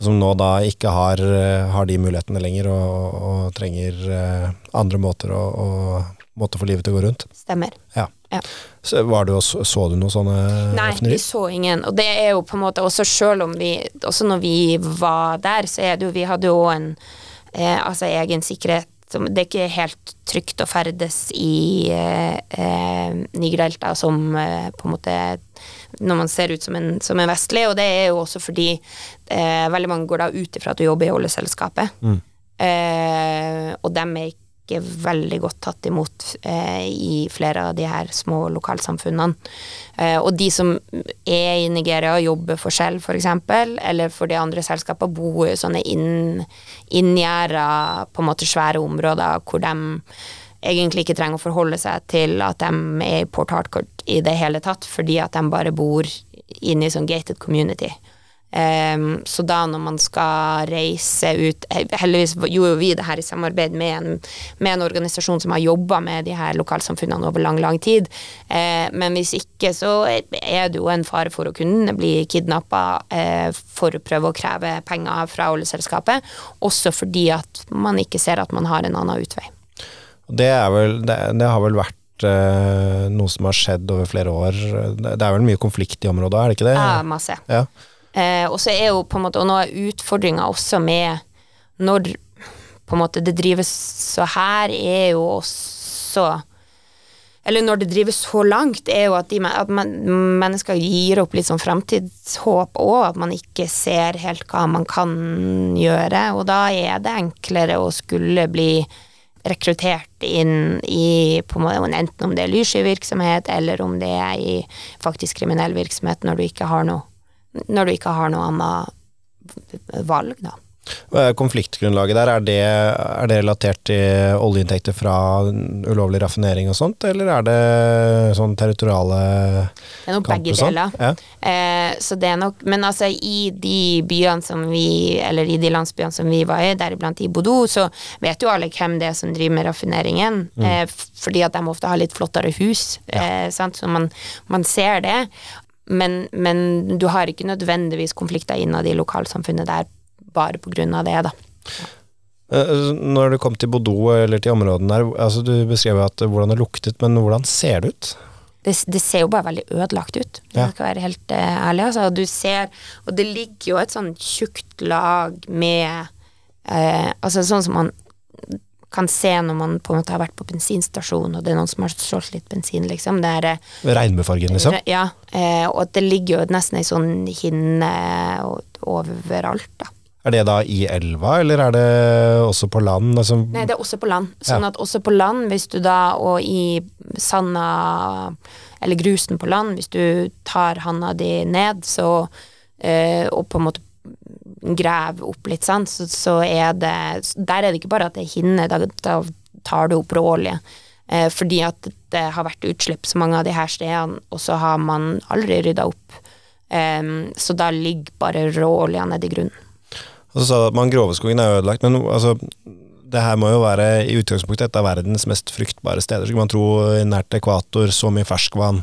Som nå da ikke har, eh, har de mulighetene lenger og, og trenger eh, andre måter å, og måte for livet til å gå rundt. Stemmer. Ja. Ja. Så, var du så, så du noen sånne Nei, vi så ingen. Og det er jo på en måte også selv om vi Også når vi var der, så er det jo Vi hadde jo en eh, altså egen sikkerhet. Som- Det er ikke helt trygt å ferdes i eh, eh, Nigerdelta som eh, på en måte når man ser ut som en, som en vestlig, og det er jo også fordi eh, veldig mange går da ut ifra at du jobber i oljeselskapet. Mm. Eh, og dem er ikke veldig godt tatt imot eh, i flere av de her små lokalsamfunnene. Eh, og de som er i Nigeria og jobber for Shell f.eks., eller for de andre selskapene, bor i sånne inn, inngjerda, på en måte svære områder hvor de egentlig ikke trenger å forholde seg til at de er i Port Harcourt i det hele tatt, fordi at de bare bor inne i sånn gated community. Ehm, så da når man skal reise ut he- Heldigvis gjorde vi det her i samarbeid med en, med en organisasjon som har jobba med de her lokalsamfunnene over lang, lang tid. Uh, men hvis ikke, så er det jo en fare for å kunne bli kidnappa uh, for å prøve å kreve penger fra oljeselskapet. Også fordi at man ikke ser at man har en annen utvei. Det, vel, det, det har vel vært uh, noe som har skjedd over flere år. Det, det er vel mye konflikt i området, er det ikke det? Ja, masse. Ja. Eh, og så er jo på en måte, og nå er utfordringa også med når på en måte det drives så her, er jo også Eller når det drives så langt, er jo at, de, at man, mennesker gir opp litt sånn fremtidshåp òg, at man ikke ser helt hva man kan gjøre. Og da er det enklere å skulle bli rekruttert inn i måte, enten om det er lysskyvirksomhet, eller om det er i faktisk kriminell virksomhet, når du ikke har noe, når du ikke har noe annet valg, da. Er Konfliktgrunnlaget der, er det, er det relatert til oljeinntekter fra ulovlig raffinering og sånt, eller er det sånn territoriale Det er nok begge deler. Ja. Eh, så det er nok, men altså i de byene som vi, eller i de landsbyene som vi var i, deriblant i Bodø, så vet jo alle hvem det er som driver med raffineringen, Mm. eh, fordi at de ofte har litt flottere hus, eh, sant? så man, man ser det. Men, men du har ikke nødvendigvis konflikter innad i lokalsamfunnet der bare av det, da. Eh, Når du kom til Bodø eller til områdene der, altså du beskrev at hvordan det luktet, men hvordan ser det ut? det, det ser jo bare veldig ødelagt ut, hvis Ja. jeg skal være helt eh, ærlig. Altså, du ser, og det ligger jo et sånn tjukt lag med eh, Altså sånn som man kan se når man på en måte har vært på bensinstasjon, og det er noen som har solgt litt bensin, liksom. Det er, eh, Regnbuefargen, liksom? Ja, eh, og at det ligger jo nesten ei sånn hinne overalt, da. Er det da i elva, eller er det også på land? Altså, Nei, det er også på land. Sånn at også på land, hvis du da, og i sanda, eller grusen på land, hvis du tar handa di ned, så, eh, og på en måte graver opp litt, sant, så, så er det, der er det ikke bare at det er hinne, da, da tar du opp råolje. Eh, fordi at det har vært utslipp så mange av de her stedene, og så har man aldri rydda opp. Eh, så da ligger bare råolja nedi grunnen. Og så sa du at mangroveskogen er ødelagt, men altså, det her må jo være i utgangspunktet et av verdens mest fruktbare steder. Skulle man tro nært ekvator, så mye ferskvann.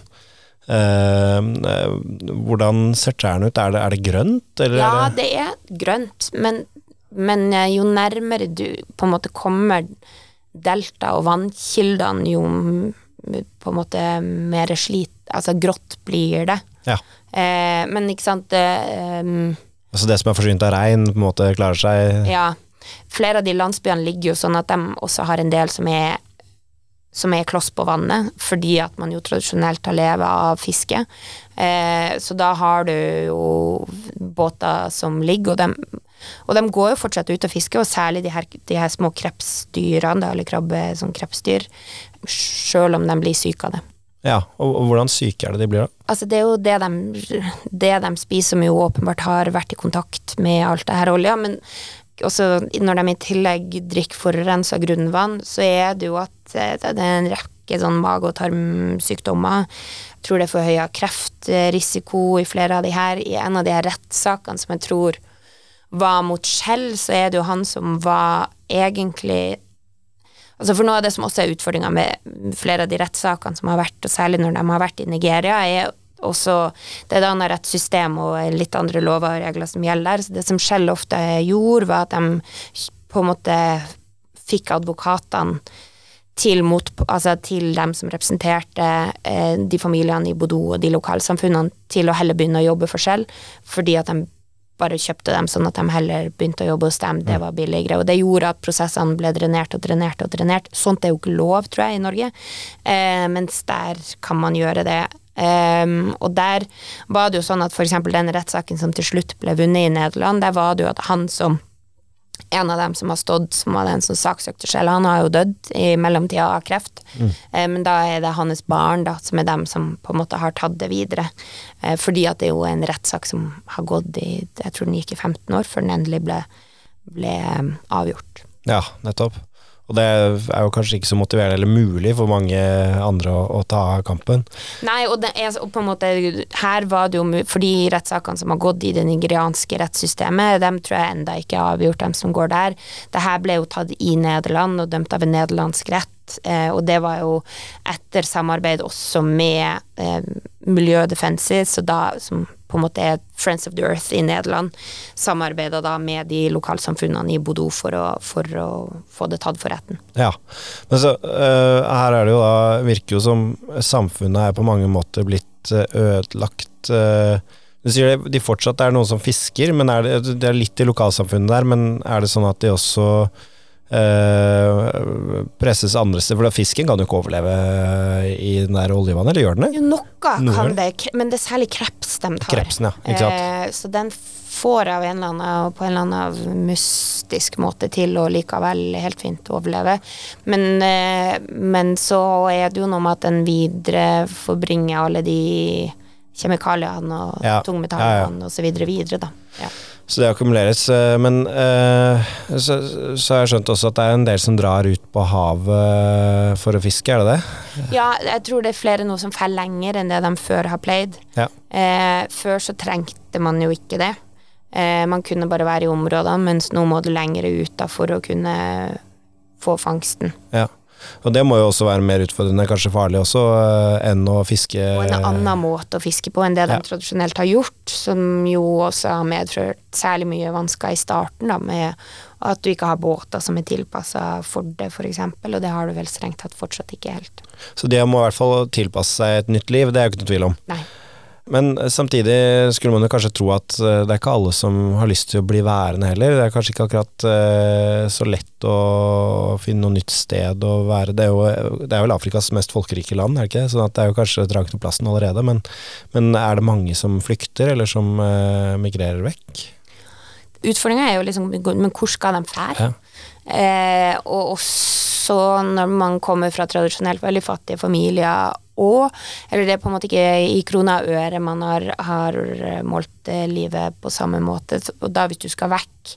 Eh, eh, hvordan ser trærne ut? Er det, er det grønt, eller Ja, er det det er grønt, men, men eh, jo nærmere du på en måte kommer delta og vannkildene, jo på en måte mer slit Altså grått blir det. Ja. Eh, men ikke sant det, ehm, Altså det som er forsynt av regn, på en måte klarer seg Ja. Flere av de landsbyene ligger jo sånn at de også har en del som er som er kloss på vannet, fordi at man jo tradisjonelt har levd av fiske. Eh, så da har du jo båter som ligger, og de, og de går jo fortsatt ut og fisker, og særlig de her, de her små krepsdyrene, eller krabbe som krepsdyr, sjøl om de blir syke av det. Ja, og, og hvordan syke er det de blir da? Altså det er jo det de, det de spiser, som jo åpenbart har vært i kontakt med alt det her olja, men også når de i tillegg drikker forurensa grunnvann, så er det jo at eh, det er en rekke sånn mage- og tarmsykdommer. Jeg tror det er forhøya kreftrisiko i flere av de her. I en av de her rettssakene som jeg tror var mot Skjell, så er det jo han som var egentlig Altså for Noe av det som også er utfordringa med flere av de rettssakene som har vært, og særlig når de har vært i Nigeria, er også det er et annet rettssystem og litt andre lover og regler som gjelder. Så det som Shell ofte gjorde, var at de på en måte fikk advokatene til, mot, altså til dem som representerte eh, de familiene i Bodø og de lokalsamfunnene, til å heller begynne å jobbe for Shell, fordi at de bare kjøpte dem sånn at de heller begynte å jobbe hos dem. Det var billigere. Og det gjorde at prosessene ble drenert og drenert og drenert. Sånt er jo ikke lov, tror jeg, i Norge. Eh, mens der kan man gjøre det. Um, og der var det jo sånn at eksempel den rettssaken som til slutt ble vunnet i Nederland, der var det jo at han som en av dem som har stått, som var den som saksøkte selv, han har jo dødd i mellomtida av kreft. Mm. men da er det hans barn da, som er dem som på en måte har tatt det videre. Eh, fordi at det er jo en rettssak som har gått i Jeg tror den gikk i 15 år før den endelig ble, ble avgjort. Ja, nettopp. Og det er jo kanskje ikke så motiverende eller mulig for mange andre å, å ta kampen. Nei, og er og, på en måte Her var det jo For de rettssakene som har gått i det nigerianske rettssystemet, dem tror jeg enda ikke er avgjort, dem som går der. Det her ble jo tatt i Nederland og dømt av en nederlandsk rett, eh, og det var jo etter samarbeid også med eh, Miljødefensis, som på en måte er Friends of the Earth i Nederland, samarbeida da med de lokalsamfunnene i Bodø for for å få det tatt for retten. Ja. Men så uh, her er det jo da Virker jo som samfunnet er på mange måter blitt øh, ødelagt. Uh, du sier det, de fortsatt er noen som fisker, men er det, det er litt i lokalsamfunnet der, men er det sånn at de også øh, presses andre steder? For da fisken kan jo ikke overleve i den der oljevannet, eller gjør den det? Jo, noe kan det, men det er særlig kreps de tar. Krepsen, ja. Ikke sant. Eh, så den får av en eller annen, på en eller annen mystisk måte til å likevel helt fint overleve. Men, eh, men så er det jo noe med at den videre forbringer alle de kjemikaliene og Ja, tungmetallene ja, så videre videre, da. Ja. Så det akkumuleres. eh, Men eh, så, så har jeg skjønt også at det er en del som drar ut på havet for å fiske, er det det? ja, jeg tror det er flere nå som faller lenger enn det de før har pleid. Ja. Eh, før så trengte man jo ikke det. Eh, man kunne bare være i områdene, mens nå må du lenger ut da for å kunne få fangsten. ja. Og det må jo også være mer utfordrende, kanskje farlig også, eh, enn å fiske Og en annen måte å fiske på enn det de Ja. tradisjonelt har gjort, som jo også har medført særlig mye vansker i starten, da, med at du ikke har båter som er tilpassa for det, f.eks., og det har du vel strengt tatt fortsatt ikke helt. Så de må i hvert fall tilpasse seg et nytt liv, det er jo ikke noe tvil om. Nei. Men eh, samtidig skulle man jo kanskje tro at eh, det er ikke alle som har lyst til å bli værende heller. Det er kanskje ikke akkurat eh, så lett å finne noe nytt sted å være. Det er, jo, det er vel Afrikas mest folkerike land, er det ikke? Sånn at det er jo kanskje trangt om plassen allerede. Men, men er det mange som flykter, eller som migrerer vekk? Utfordringa er jo liksom Men hvor skal de fære? Ja. Eh, og også når man kommer fra tradisjonelt veldig fattige familier og Eller det er på en måte ikke i kroner og øre man har, har målt eh, livet på samme måte. Og da hvis du skal vekk,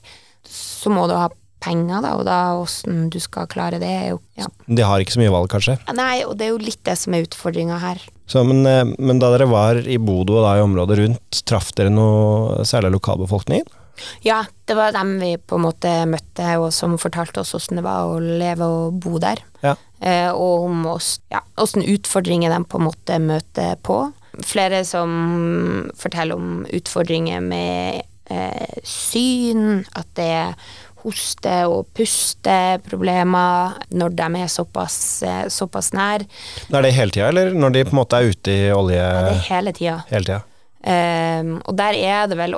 så må du ha penger, da, og da åssen du skal klare det, er jo ja. De har ikke så mye valg, kanskje. Nei, og det er jo litt det som er utfordringa her. Så, men, eh, men da dere var i Bodo og da i området rundt, traff dere noe særlig lokalbefolkningen? Ja, det var dem vi på en måte møtte, og som fortalte oss åssen det var å leve og bo der. Ja. Eh, og om oss, ja, åssen utfordringer de på en måte møter på. Flere som forteller om utfordringer med eh, syn, at det er hoste- og pusteproblemer når de er såpass, eh, såpass nær. Er det hele tida, eller når de på en måte er ute i olje Ja, det er hele tida. hele tida? Um, og der er det vel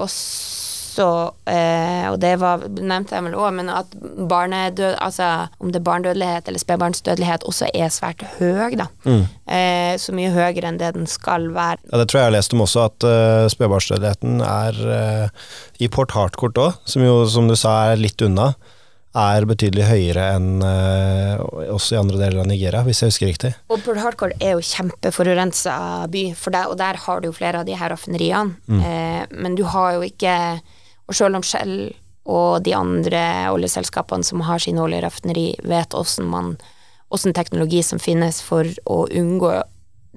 også eh, Og det var, nevnte jeg vel òg, men at barnedød Altså om det er barnedødelighet eller spedbarnsdødelighet også er svært høy, da. Eh, så mye høyere enn det den skal være. Ja, Det tror jeg jeg har lest om også, at uh, spedbarnsdødeligheten er uh, i Port hardcourt òg, som jo som du sa er litt unna, er betydelig høyere enn uh, også i andre deler av Nigeria, hvis jeg husker riktig. Og Port Harcourt er jo kjempeforurensa by, for der, og der har du jo flere av de her raffineriene. Eh, men du har jo ikke Og selv om Shell og de andre oljeselskapene som har sine oljeraffineri, vet åssen man åssen teknologi som finnes for å unngå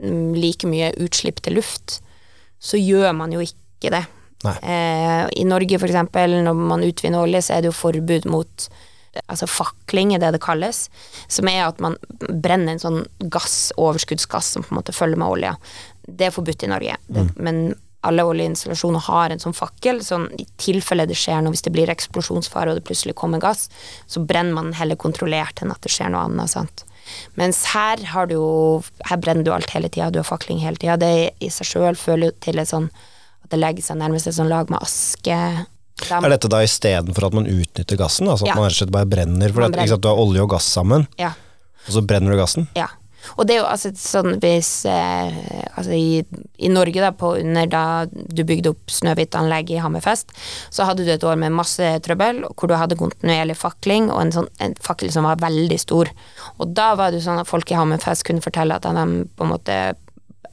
mm, like mye utslipp til luft, så gjør man jo ikke det. Eh, I Norge for eksempel, når man utvinner olje, så er det jo forbud mot altså fakling, er det det kalles, som er at man brenner en sånn gass, overskuddsgass, som på en måte følger med olja. Det er forbudt i Norge, det, men alle oljeinstallasjoner har en sånn fakkel, sånn i tilfelle det skjer noe, hvis det blir eksplosjonsfare og det plutselig kommer gass, så brenner man heller kontrollert enn at det skjer noe annet, sant. Mens her har du jo, her brenner du alt hele tida, du har fakling hele tida. Det i seg sjøl føler jo til et sånn at det legger seg nærmest et sånn lag med aske. Dem. Er dette da istedenfor at man utnytter gassen? Altså at Ja. man rett og slett bare brenner? For sant, du har olje og gass sammen, Ja. og så brenner du gassen? Ja. Og det er jo altså sånn hvis eh, Altså i, i Norge, da, på under da du bygde opp Snøhvit-anlegget i Hammerfest, så hadde du et år med masse trøbbel, hvor du hadde kontinuerlig fakling, og en sånn en fakkel som var veldig stor. Og da var det sånn at folk i Hammerfest kunne fortelle at de på en måte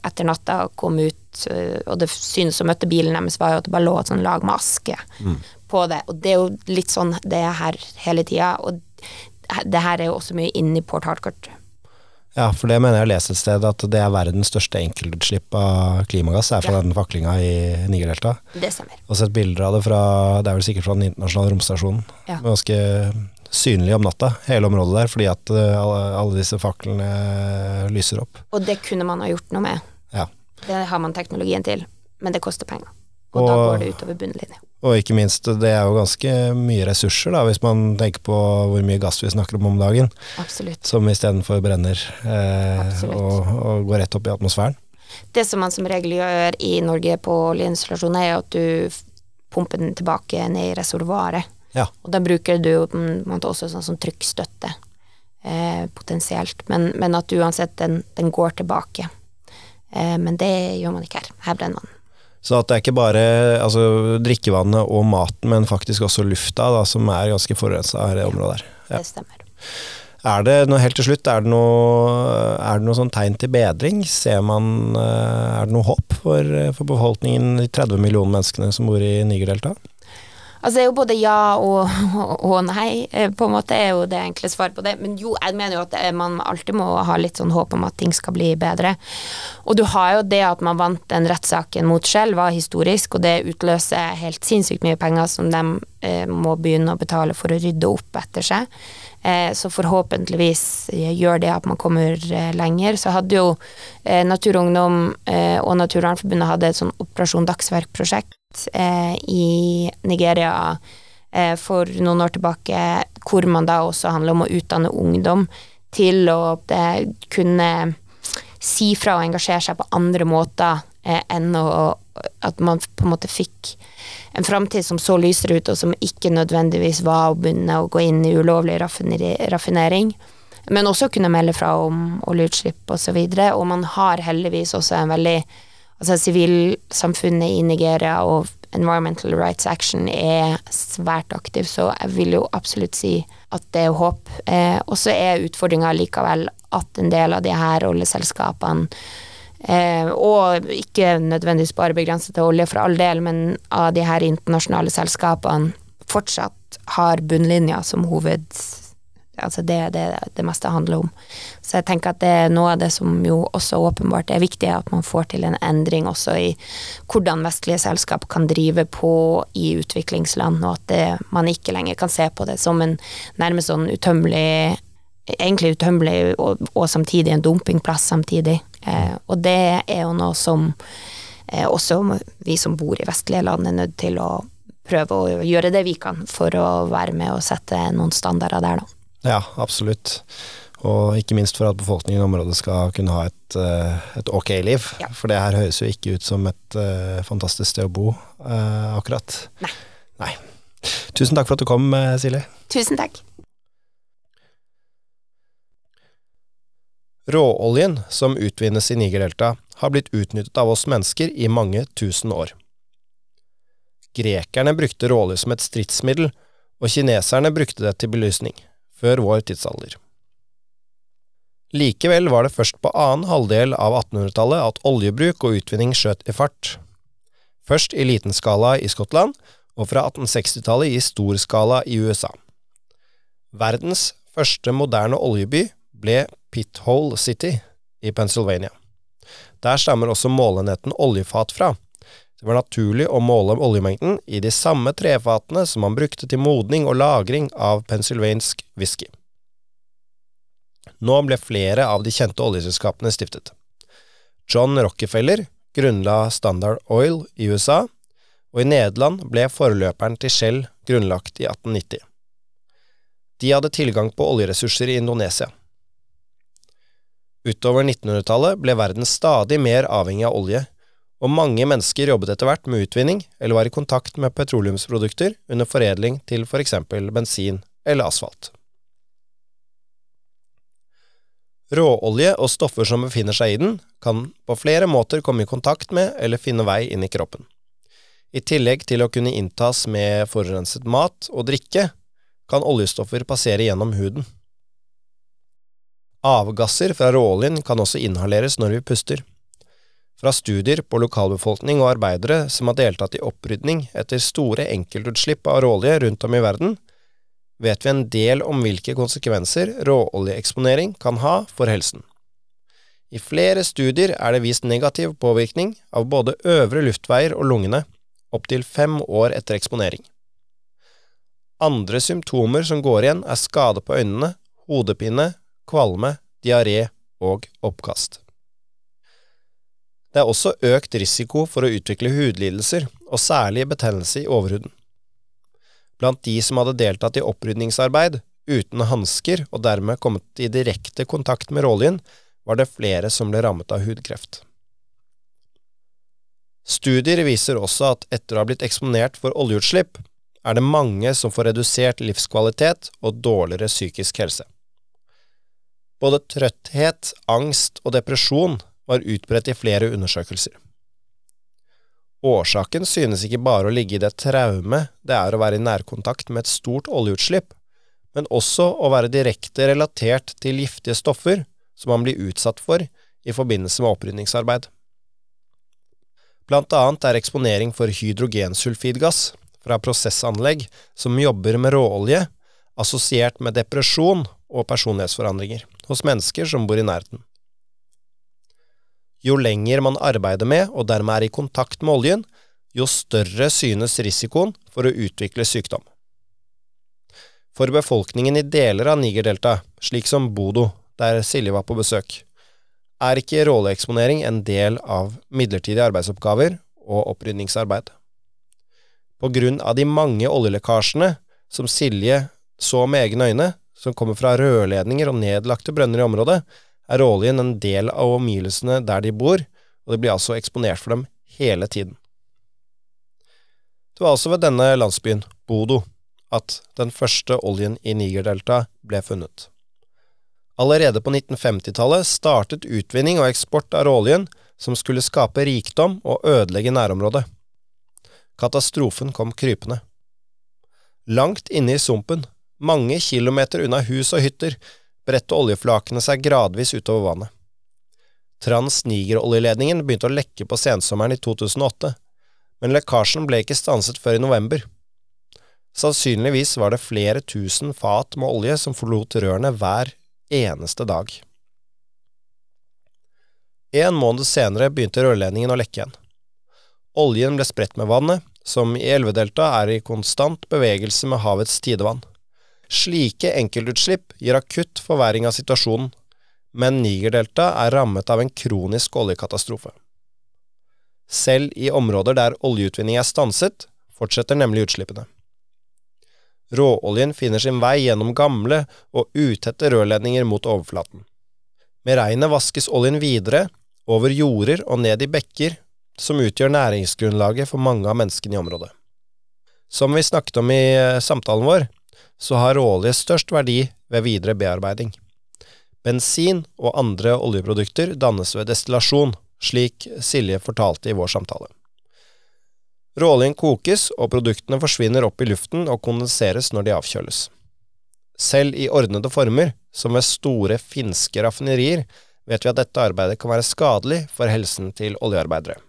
etter natta kom ut, eh, og det synes som møtte bilen deres, var jo at det bare lå et sånn lag med aske på det. Og det er jo litt sånn det er her hele tida. Og det her er jo også mye inni Port Harcourt. Ja, for det mener jeg har lest et sted, at det er verdens største enkeltutslipp av klimagass, er fra Ja. den faklinga i Nigerdeltaet. Det stemmer. Og sett bilder av det fra, det er vel sikkert fra den internasjonale romstasjonen. Ja. Ganske synlig om natta, hele området der, fordi at eh, alle, alle disse faklene lyser opp. Og det kunne man ha gjort noe med. Ja. Det har man teknologien til, men det koster penger. Og, da går det utover bunnlinja. Og ikke minst, det er jo ganske mye ressurser, da, hvis man tenker på hvor mye gass vi snakker om om dagen, Absolutt. som istedenfor brenner eh, og, og går rett opp i atmosfæren. Det som man som regel gjør i Norge på oljeinstallasjoner, er at du pumper den tilbake ned i reservoaret. Ja. Og da bruker du måte også sånn som trykkstøtte, eh, potensielt. Men, men at uansett, den, den går tilbake. Eh, men det gjør man ikke her. Her brenner man. Så at det er ikke bare altså, drikkevannet og maten, men faktisk også lufta da, som er ganske forurensa i det området her. Ja. Det stemmer. Er det noe helt til slutt, er det noe, er det noe sånn tegn til bedring? Ser man, eh, er det noe håp for, for befolkningen, de 30 millioner menneskene som bor i Nigerdeltaet? Altså det er jo både ja og, og, nei, eh, på en måte er jo det enkle svar på det. Men jo, jeg mener jo at man alltid må ha litt sånn håp om at ting skal bli bedre. Og du har jo det at man vant den rettssaken mot Shell var historisk, og det utløser helt sinnssykt mye penger som de eh, må begynne å betale for å rydde opp etter seg. Eh, så forhåpentligvis gjør det at man kommer eh, lenger. Så hadde jo eh, Natur og eh, og Naturvernforbundet hadde et sånn Operasjon Dagsverk-prosjekt eh, i Nigeria eh, for noen år tilbake, hvor man da også handler om å utdanne ungdom til å eh, kunne si fra og engasjere seg på andre måter eh, enn å, at man på en måte fikk en framtid som så lysere ut, og som ikke nødvendigvis var å begynne å gå inn i ulovlig raffinering. Men også kunne melde fra om oljeutslipp osv. Og, så og man har heldigvis også en veldig altså Sivilsamfunnet i Nigeria og Environmental Rights Action er svært aktiv, så jeg vil jo absolutt si at det er håp. Eh, og så er utfordringa likevel at en del av de her oljeselskapene eh, og ikke nødvendigvis bare begrenset til olje for all del, men av de her internasjonale selskapene fortsatt har bunnlinja som hoved altså det er det det meste handler om. Så jeg tenker at det er noe av det som jo også åpenbart er viktig, at man får til en endring også i hvordan vestlige selskap kan drive på i utviklingsland, og at det, man ikke lenger kan se på det som en nærmest sånn utømmelig Egentlig utømmelig, og, og, samtidig en dumpingplass samtidig. Eh, og det er jo noe som eh, også vi som bor i vestlige land er nødt til å prøve å gjøre det vi kan for å være med og sette noen standarder der, da. Ja, absolutt. Og ikke minst for at befolkningen i området skal kunne ha et, eh, et ok liv. Ja. For det her høres jo ikke ut som et uh, fantastisk sted å bo, uh, akkurat. Nei. Nei. Tusen takk for at du kom, Silje. Tusen takk. Råoljen som utvinnes i Nigerdeltaet, har blitt utnyttet av oss mennesker i mange tusen år. Grekerne brukte råolje som et stridsmiddel, og kineserne brukte det til belysning før vår tidsalder. Likevel var det først på annen halvdel av 1800-tallet at oljebruk og utvinning skjøt i fart. Først i liten skala i Skottland, og fra 1860-tallet i stor skala i USA. Verdens første moderne oljeby ble Pithole City i Pennsylvania. Der stammer også målenheten oljefat fra, det var naturlig å måle oljemengden i de samme trefatene som man brukte til modning og lagring av pennsylvansk whisky. Nå ble flere av de kjente oljeselskapene stiftet. John Rockefeller grunnla Standard Oil i USA, og i Nederland ble forløperen til Shell grunnlagt i 1890. De hadde tilgang på oljeressurser i Indonesia. Utover 1900-tallet ble verden stadig mer avhengig av olje, og mange mennesker jobbet etter hvert med utvinning eller var i kontakt med petroleumsprodukter under foredling til for eksempel bensin eller asfalt. Råolje og stoffer som befinner seg i den, kan på flere måter komme i kontakt med eller finne vei inn i kroppen. I tillegg til å kunne inntas med forurenset mat og drikke, kan oljestoffer passere gjennom huden. Avgasser fra råoljen kan også inhaleres når vi puster. Fra studier på lokalbefolkning og arbeidere som har deltatt i opprydning etter store enkeltutslipp av råolje rundt om i verden, vet vi en del om hvilke konsekvenser råoljeeksponering kan ha for helsen. I flere studier er det vist negativ påvirkning av både øvre luftveier og lungene opptil fem år etter eksponering. Andre symptomer som går igjen, er skade på øynene, hodepine, kvalme, diaré og oppkast. Det er også økt risiko for å utvikle hudlidelser, og særlig betennelse i overhuden. Blant de som hadde deltatt i opprydningsarbeid uten hansker og dermed kommet i direkte kontakt med råoljen, var det flere som ble rammet av hudkreft. Studier viser også at etter å ha blitt eksponert for oljeutslipp, er det mange som får redusert livskvalitet og dårligere psykisk helse. Både trøtthet, angst og depresjon var utbredt i flere undersøkelser. Årsaken synes ikke bare å ligge i det traume det er å være i nærkontakt med et stort oljeutslipp, men også å være direkte relatert til giftige stoffer som man blir utsatt for i forbindelse med opprydningsarbeid. Blant annet er eksponering for hydrogensulfidgass fra prosessanlegg som jobber med råolje, assosiert med depresjon og personlighetsforandringer hos mennesker som bor i nærheten. Jo lenger man arbeider med og dermed er i kontakt med oljen, jo større synes risikoen for å utvikle sykdom. For befolkningen i deler av Nigerdeltaet, slik som Bodo, der Silje var på besøk, er ikke råleeksponering en del av midlertidige arbeidsoppgaver og opprydningsarbeid. På grunn av de mange oljelekkasjene som Silje så med egne øyne, som kommer fra rørledninger og nedlagte brønner i området, er råoljen en del av omgivelsene der de bor, og de blir altså eksponert for dem hele tiden. Det var altså ved denne landsbyen, Bodo, at den første oljen i Nigerdeltaet ble funnet. Allerede på 1950-tallet startet utvinning og eksport av råoljen som skulle skape rikdom og ødelegge nærområdet. Katastrofen kom krypende. Langt inne i sumpen, mange kilometer unna hus og hytter, bredte oljeflakene seg gradvis utover vannet. Trans-Niger-oljeledningen begynte å lekke på sensommeren i 2008, men lekkasjen ble ikke stanset før i november. Sannsynligvis var det flere tusen fat med olje som forlot rørene hver eneste dag. En måned senere begynte rørledningen å lekke igjen. Oljen ble spredt med vannet, som i elvedeltaet er i konstant bevegelse med havets tidevann. Slike enkeltutslipp gir akutt forverring av situasjonen, men Nigerdeltaet er rammet av en kronisk oljekatastrofe. Selv i områder der oljeutvinning er stanset, fortsetter nemlig utslippene. Råoljen finner sin vei gjennom gamle og utette rørledninger mot overflaten. Med regnet vaskes oljen videre, over jorder og ned i bekker, som utgjør næringsgrunnlaget for mange av menneskene i området. Som vi snakket om i eh, samtalen vår, så har råolje størst verdi ved videre bearbeiding. Bensin og andre oljeprodukter dannes ved destillasjon, slik Silje fortalte i vår samtale. Råoljen kokes, og produktene forsvinner opp i luften og kondenseres når de avkjøles. Selv i ordnede former, som ved store finske raffinerier, vet vi at dette arbeidet kan være skadelig for helsen til oljearbeidere.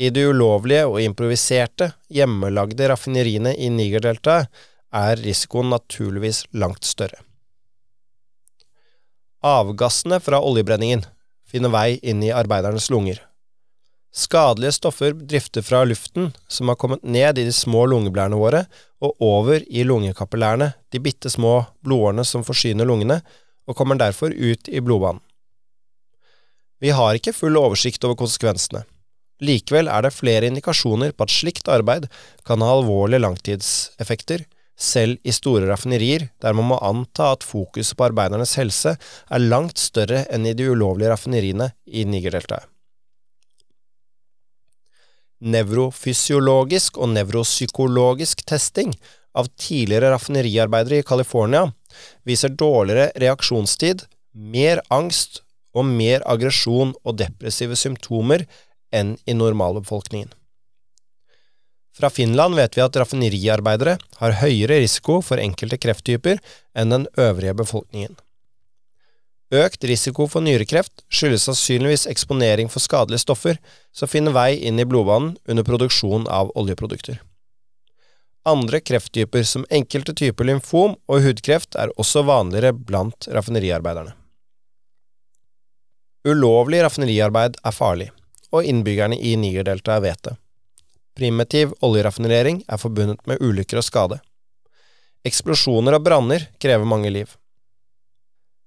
I de ulovlige og improviserte, hjemmelagde raffineriene i Nigerdeltaet er risikoen naturligvis langt større. Avgassene fra oljebrenningen finner vei inn i arbeidernes lunger. Skadelige stoffer drifter fra luften, som har kommet ned i de små lungeblærene våre, og over i lungekapillærene, de bitte små blodårene som forsyner lungene, og kommer derfor ut i blodbanen. Vi har ikke full oversikt over konsekvensene. Likevel er det flere indikasjoner på at slikt arbeid kan ha alvorlige langtidseffekter, selv i store raffinerier, der man må anta at fokuset på arbeidernes helse er langt større enn i de ulovlige raffineriene i Nigerdeltaet. Nevrofysiologisk og nevropsykologisk testing av tidligere raffineriarbeidere i California viser dårligere reaksjonstid, mer angst og mer aggresjon og depressive symptomer enn i normalbefolkningen. Fra Finland vet vi at raffineriarbeidere har høyere risiko for enkelte krefttyper enn den øvrige befolkningen. Økt risiko for nyrekreft skyldes sannsynligvis eksponering for skadelige stoffer som finner vei inn i blodbanen under produksjon av oljeprodukter. Andre krefttyper, som enkelte typer lymfom og hudkreft, er også vanligere blant raffineriarbeiderne. Ulovlig raffineriarbeid er farlig, og innbyggerne i Nigerdeltaet vet det. Primitiv oljeraffinering er forbundet med ulykker og skade. Eksplosjoner og branner krever mange liv.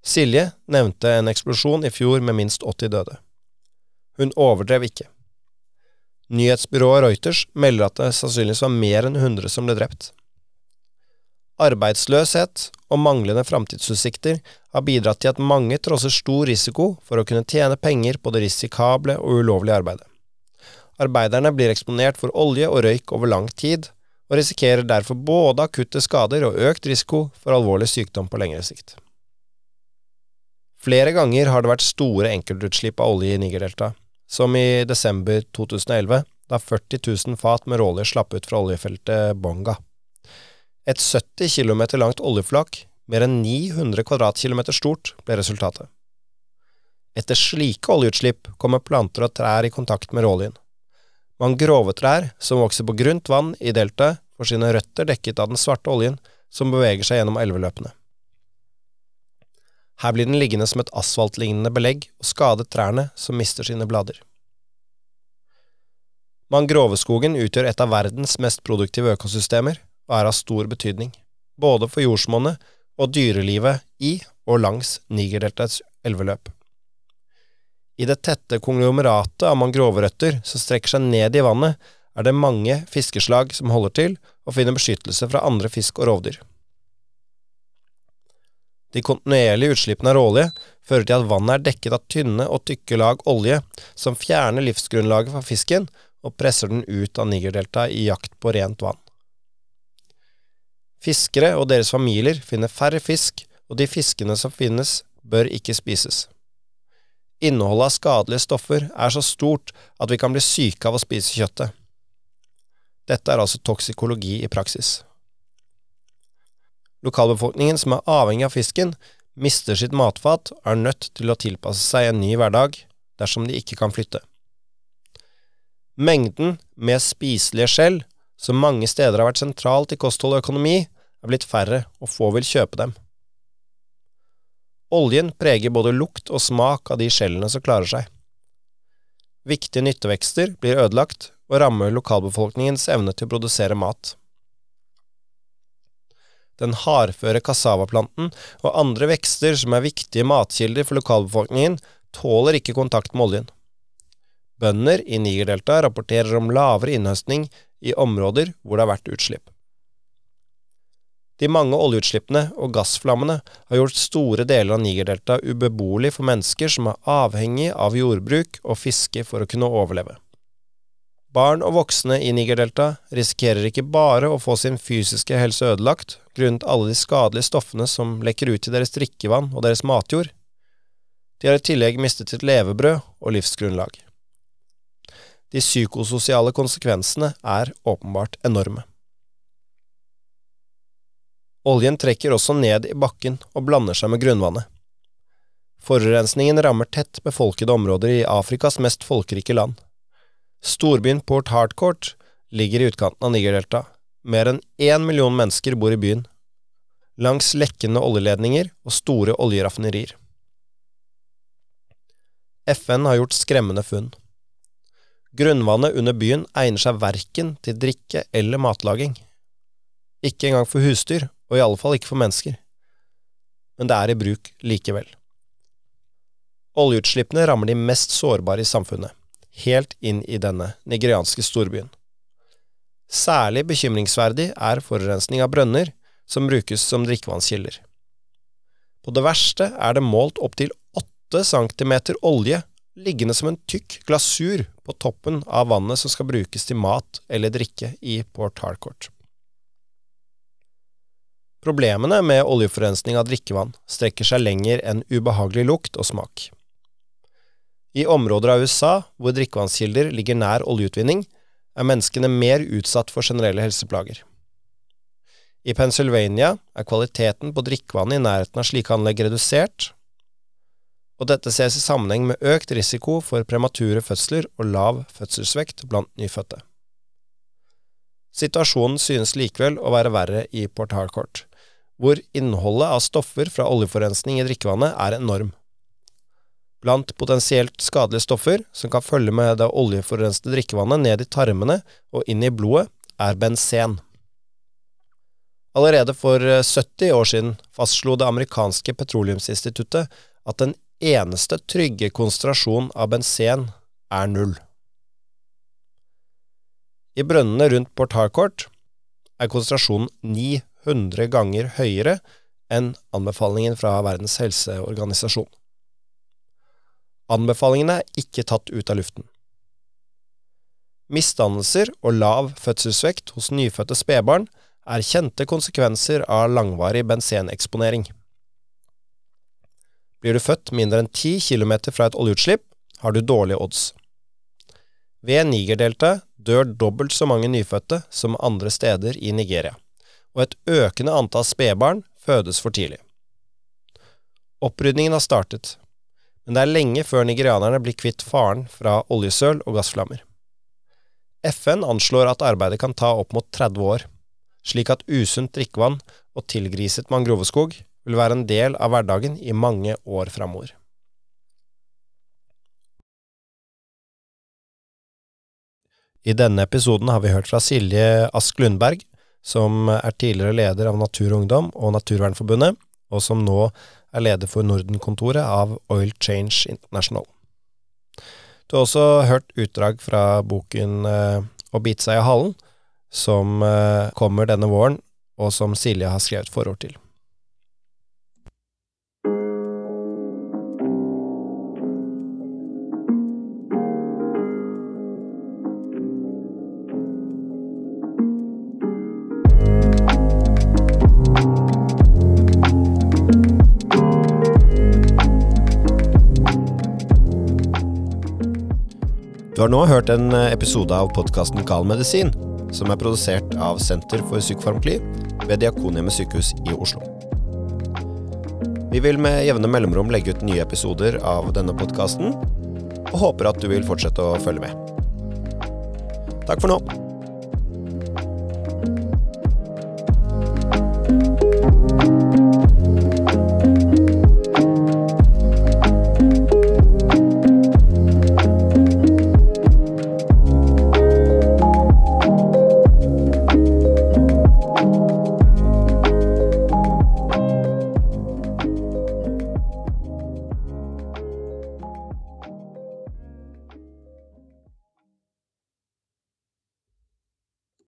Silje nevnte en eksplosjon i fjor med minst 80 døde. Hun overdrev ikke. Nyhetsbyrået Reuters melder at det sannsynligvis var mer enn 100 som ble drept. Arbeidsløshet og manglende framtidsutsikter har bidratt til at mange trosser stor risiko for å kunne tjene penger på det risikable og ulovlige arbeidet. Arbeiderne blir eksponert for olje og røyk over lang tid, og risikerer derfor både akutte skader og økt risiko for alvorlig sykdom på lengre sikt. Flere ganger har det vært store enkeltutslipp av olje i Nigerdeltaet, som i desember 2011, da 40 000 fat med råolje slapp ut fra oljefeltet Bonga. Et 70 km langt oljeflak, mer enn 900 kvadratkilometer stort, ble resultatet. Etter slike oljeutslipp kommer planter og trær i kontakt med råoljen. Mangrovetrær som vokser på grunt vann i deltaet, får sine røtter dekket av den svarte oljen som beveger seg gjennom elveløpene. Her blir den liggende som et asfaltlignende belegg og skader trærne som mister sine blader. Mangroveskogen utgjør et av verdens mest produktive økosystemer er av stor betydning, både for jordsmonnet og dyrelivet i og langs Nigerdeltaets elveløp. I det tette konglomeratet av mangroverøtter som strekker seg ned i vannet, er det mange fiskeslag som holder til og finner beskyttelse fra andre fisk og rovdyr. De kontinuerlige utslippene av råolje fører til at vannet er dekket av tynne og tykke lag olje som fjerner livsgrunnlaget for fisken og presser den ut av Nigerdeltaet i jakt på rent vann. Fiskere og deres familier finner færre fisk, og de fiskene som finnes, bør ikke spises. Innholdet av skadelige stoffer er så stort at vi kan bli syke av å spise kjøttet. Dette er altså toksikologi i praksis. Lokalbefolkningen som er avhengig av fisken, mister sitt matfat og er nødt til å tilpasse seg en ny hverdag dersom de ikke kan flytte. Mengden med spiselige skjell, som mange steder har vært sentralt i kosthold og økonomi, er blitt færre, og få vil kjøpe dem. Oljen preger både lukt og smak av de skjellene som klarer seg. Viktige nyttevekster blir ødelagt og rammer lokalbefolkningens evne til å produsere mat. Den hardføre cassavaplanten og andre vekster som er viktige matkilder for lokalbefolkningen, tåler ikke kontakt med oljen. Bønder i Nigerdeltaet rapporterer om lavere innhøstning i områder hvor det har vært utslipp. De mange oljeutslippene og gassflammene har gjort store deler av Nigerdeltaet ubeboelig for mennesker som er avhengig av jordbruk og fiske for å kunne overleve. Barn og voksne i Nigerdeltaet risikerer ikke bare å få sin fysiske helse ødelagt grunnet alle de skadelige stoffene som lekker ut i deres drikkevann og deres matjord. De har i tillegg mistet sitt levebrød og livsgrunnlag. De psykososiale konsekvensene er åpenbart enorme. Oljen trekker også ned i bakken og blander seg med grunnvannet. Forurensningen rammer tett befolkede områder i Afrikas mest folkerike land. Storbyen Port Harcourt ligger i utkanten av Nigerdelta. Mer enn én million mennesker bor i byen, langs lekkende oljeledninger og store oljeraffinerier. FN har gjort skremmende funn. Grunnvannet under byen egner seg verken til drikke eller matlaging. Ikke engang for husdyr, og i alle fall ikke for mennesker. Men det er i bruk likevel. Oljeutslippene rammer de mest sårbare i samfunnet helt inn i denne nigerianske storbyen. Særlig bekymringsverdig er forurensning av brønner som brukes som drikkevannskilder. På det verste er det målt opptil åtte centimeter olje liggende som en tykk glasur på toppen av vannet som skal brukes til mat eller drikke i Port Harcourt. Problemene med oljeforurensning av drikkevann strekker seg lenger enn ubehagelig lukt og smak. I områder av USA hvor drikkevannskilder ligger nær oljeutvinning, er menneskene mer utsatt for generelle helseplager. I Pennsylvania er kvaliteten på drikkevannet i nærheten av slike anlegg redusert, og dette ses i sammenheng med økt risiko for premature fødsler og lav fødselsvekt blant nyfødte. Situasjonen synes likevel å være verre i Port Harcourt, hvor innholdet av stoffer fra oljeforurensning i drikkevannet er enorm. Blant potensielt skadelige stoffer som kan følge med det oljeforurensede drikkevannet ned i tarmene og inn i blodet, er benzen. Allerede for 70 eh, år siden fastslo det amerikanske petroleumsinstituttet at den eneste trygge konsentrasjonen av benzen er null. I brønnene rundt Port Harcourt er konsentrasjonen 900 ganger høyere enn anbefalingen fra Verdens helseorganisasjon. Anbefalingene er ikke tatt ut av luften. Misdannelser og lav fødselsvekt hos nyfødte spedbarn er kjente konsekvenser av langvarig benseneksponering. Blir du født mindre enn 10 km fra et oljeutslipp, har du dårlige odds. Ved Nigerdeltaet dør dobbelt så mange nyfødte som andre steder i Nigeria, og et økende antall spedbarn fødes for tidlig. Opprydningen har startet, men det er lenge før nigerianerne blir kvitt faren fra oljesøl og gassflammer. FN anslår at arbeidet kan ta opp mot 30 år, slik at usunt drikkevann og tilgriset mangroveskog vil være en del av hverdagen i mange år framover. I denne episoden har vi hørt fra Silje Ask Lundberg, som er tidligere leder av Natur og Ungdom og Naturvernforbundet, og som nå er leder for Norden-kontoret av Oil Change International. Du har også hørt utdrag fra boken eh, Å bite seg i halen, som eh, kommer denne våren, og som Silje har skrevet forord til. Du har nå hørt en episode av podkasten Gal medisin, som er produsert av Senter for psykofarmakli ved Diakonhjemmet sykehus i Oslo. Vi vil med jevne mellomrom legge ut nye episoder av denne podkasten, og håper at du vil fortsette å følge med. Takk for nå.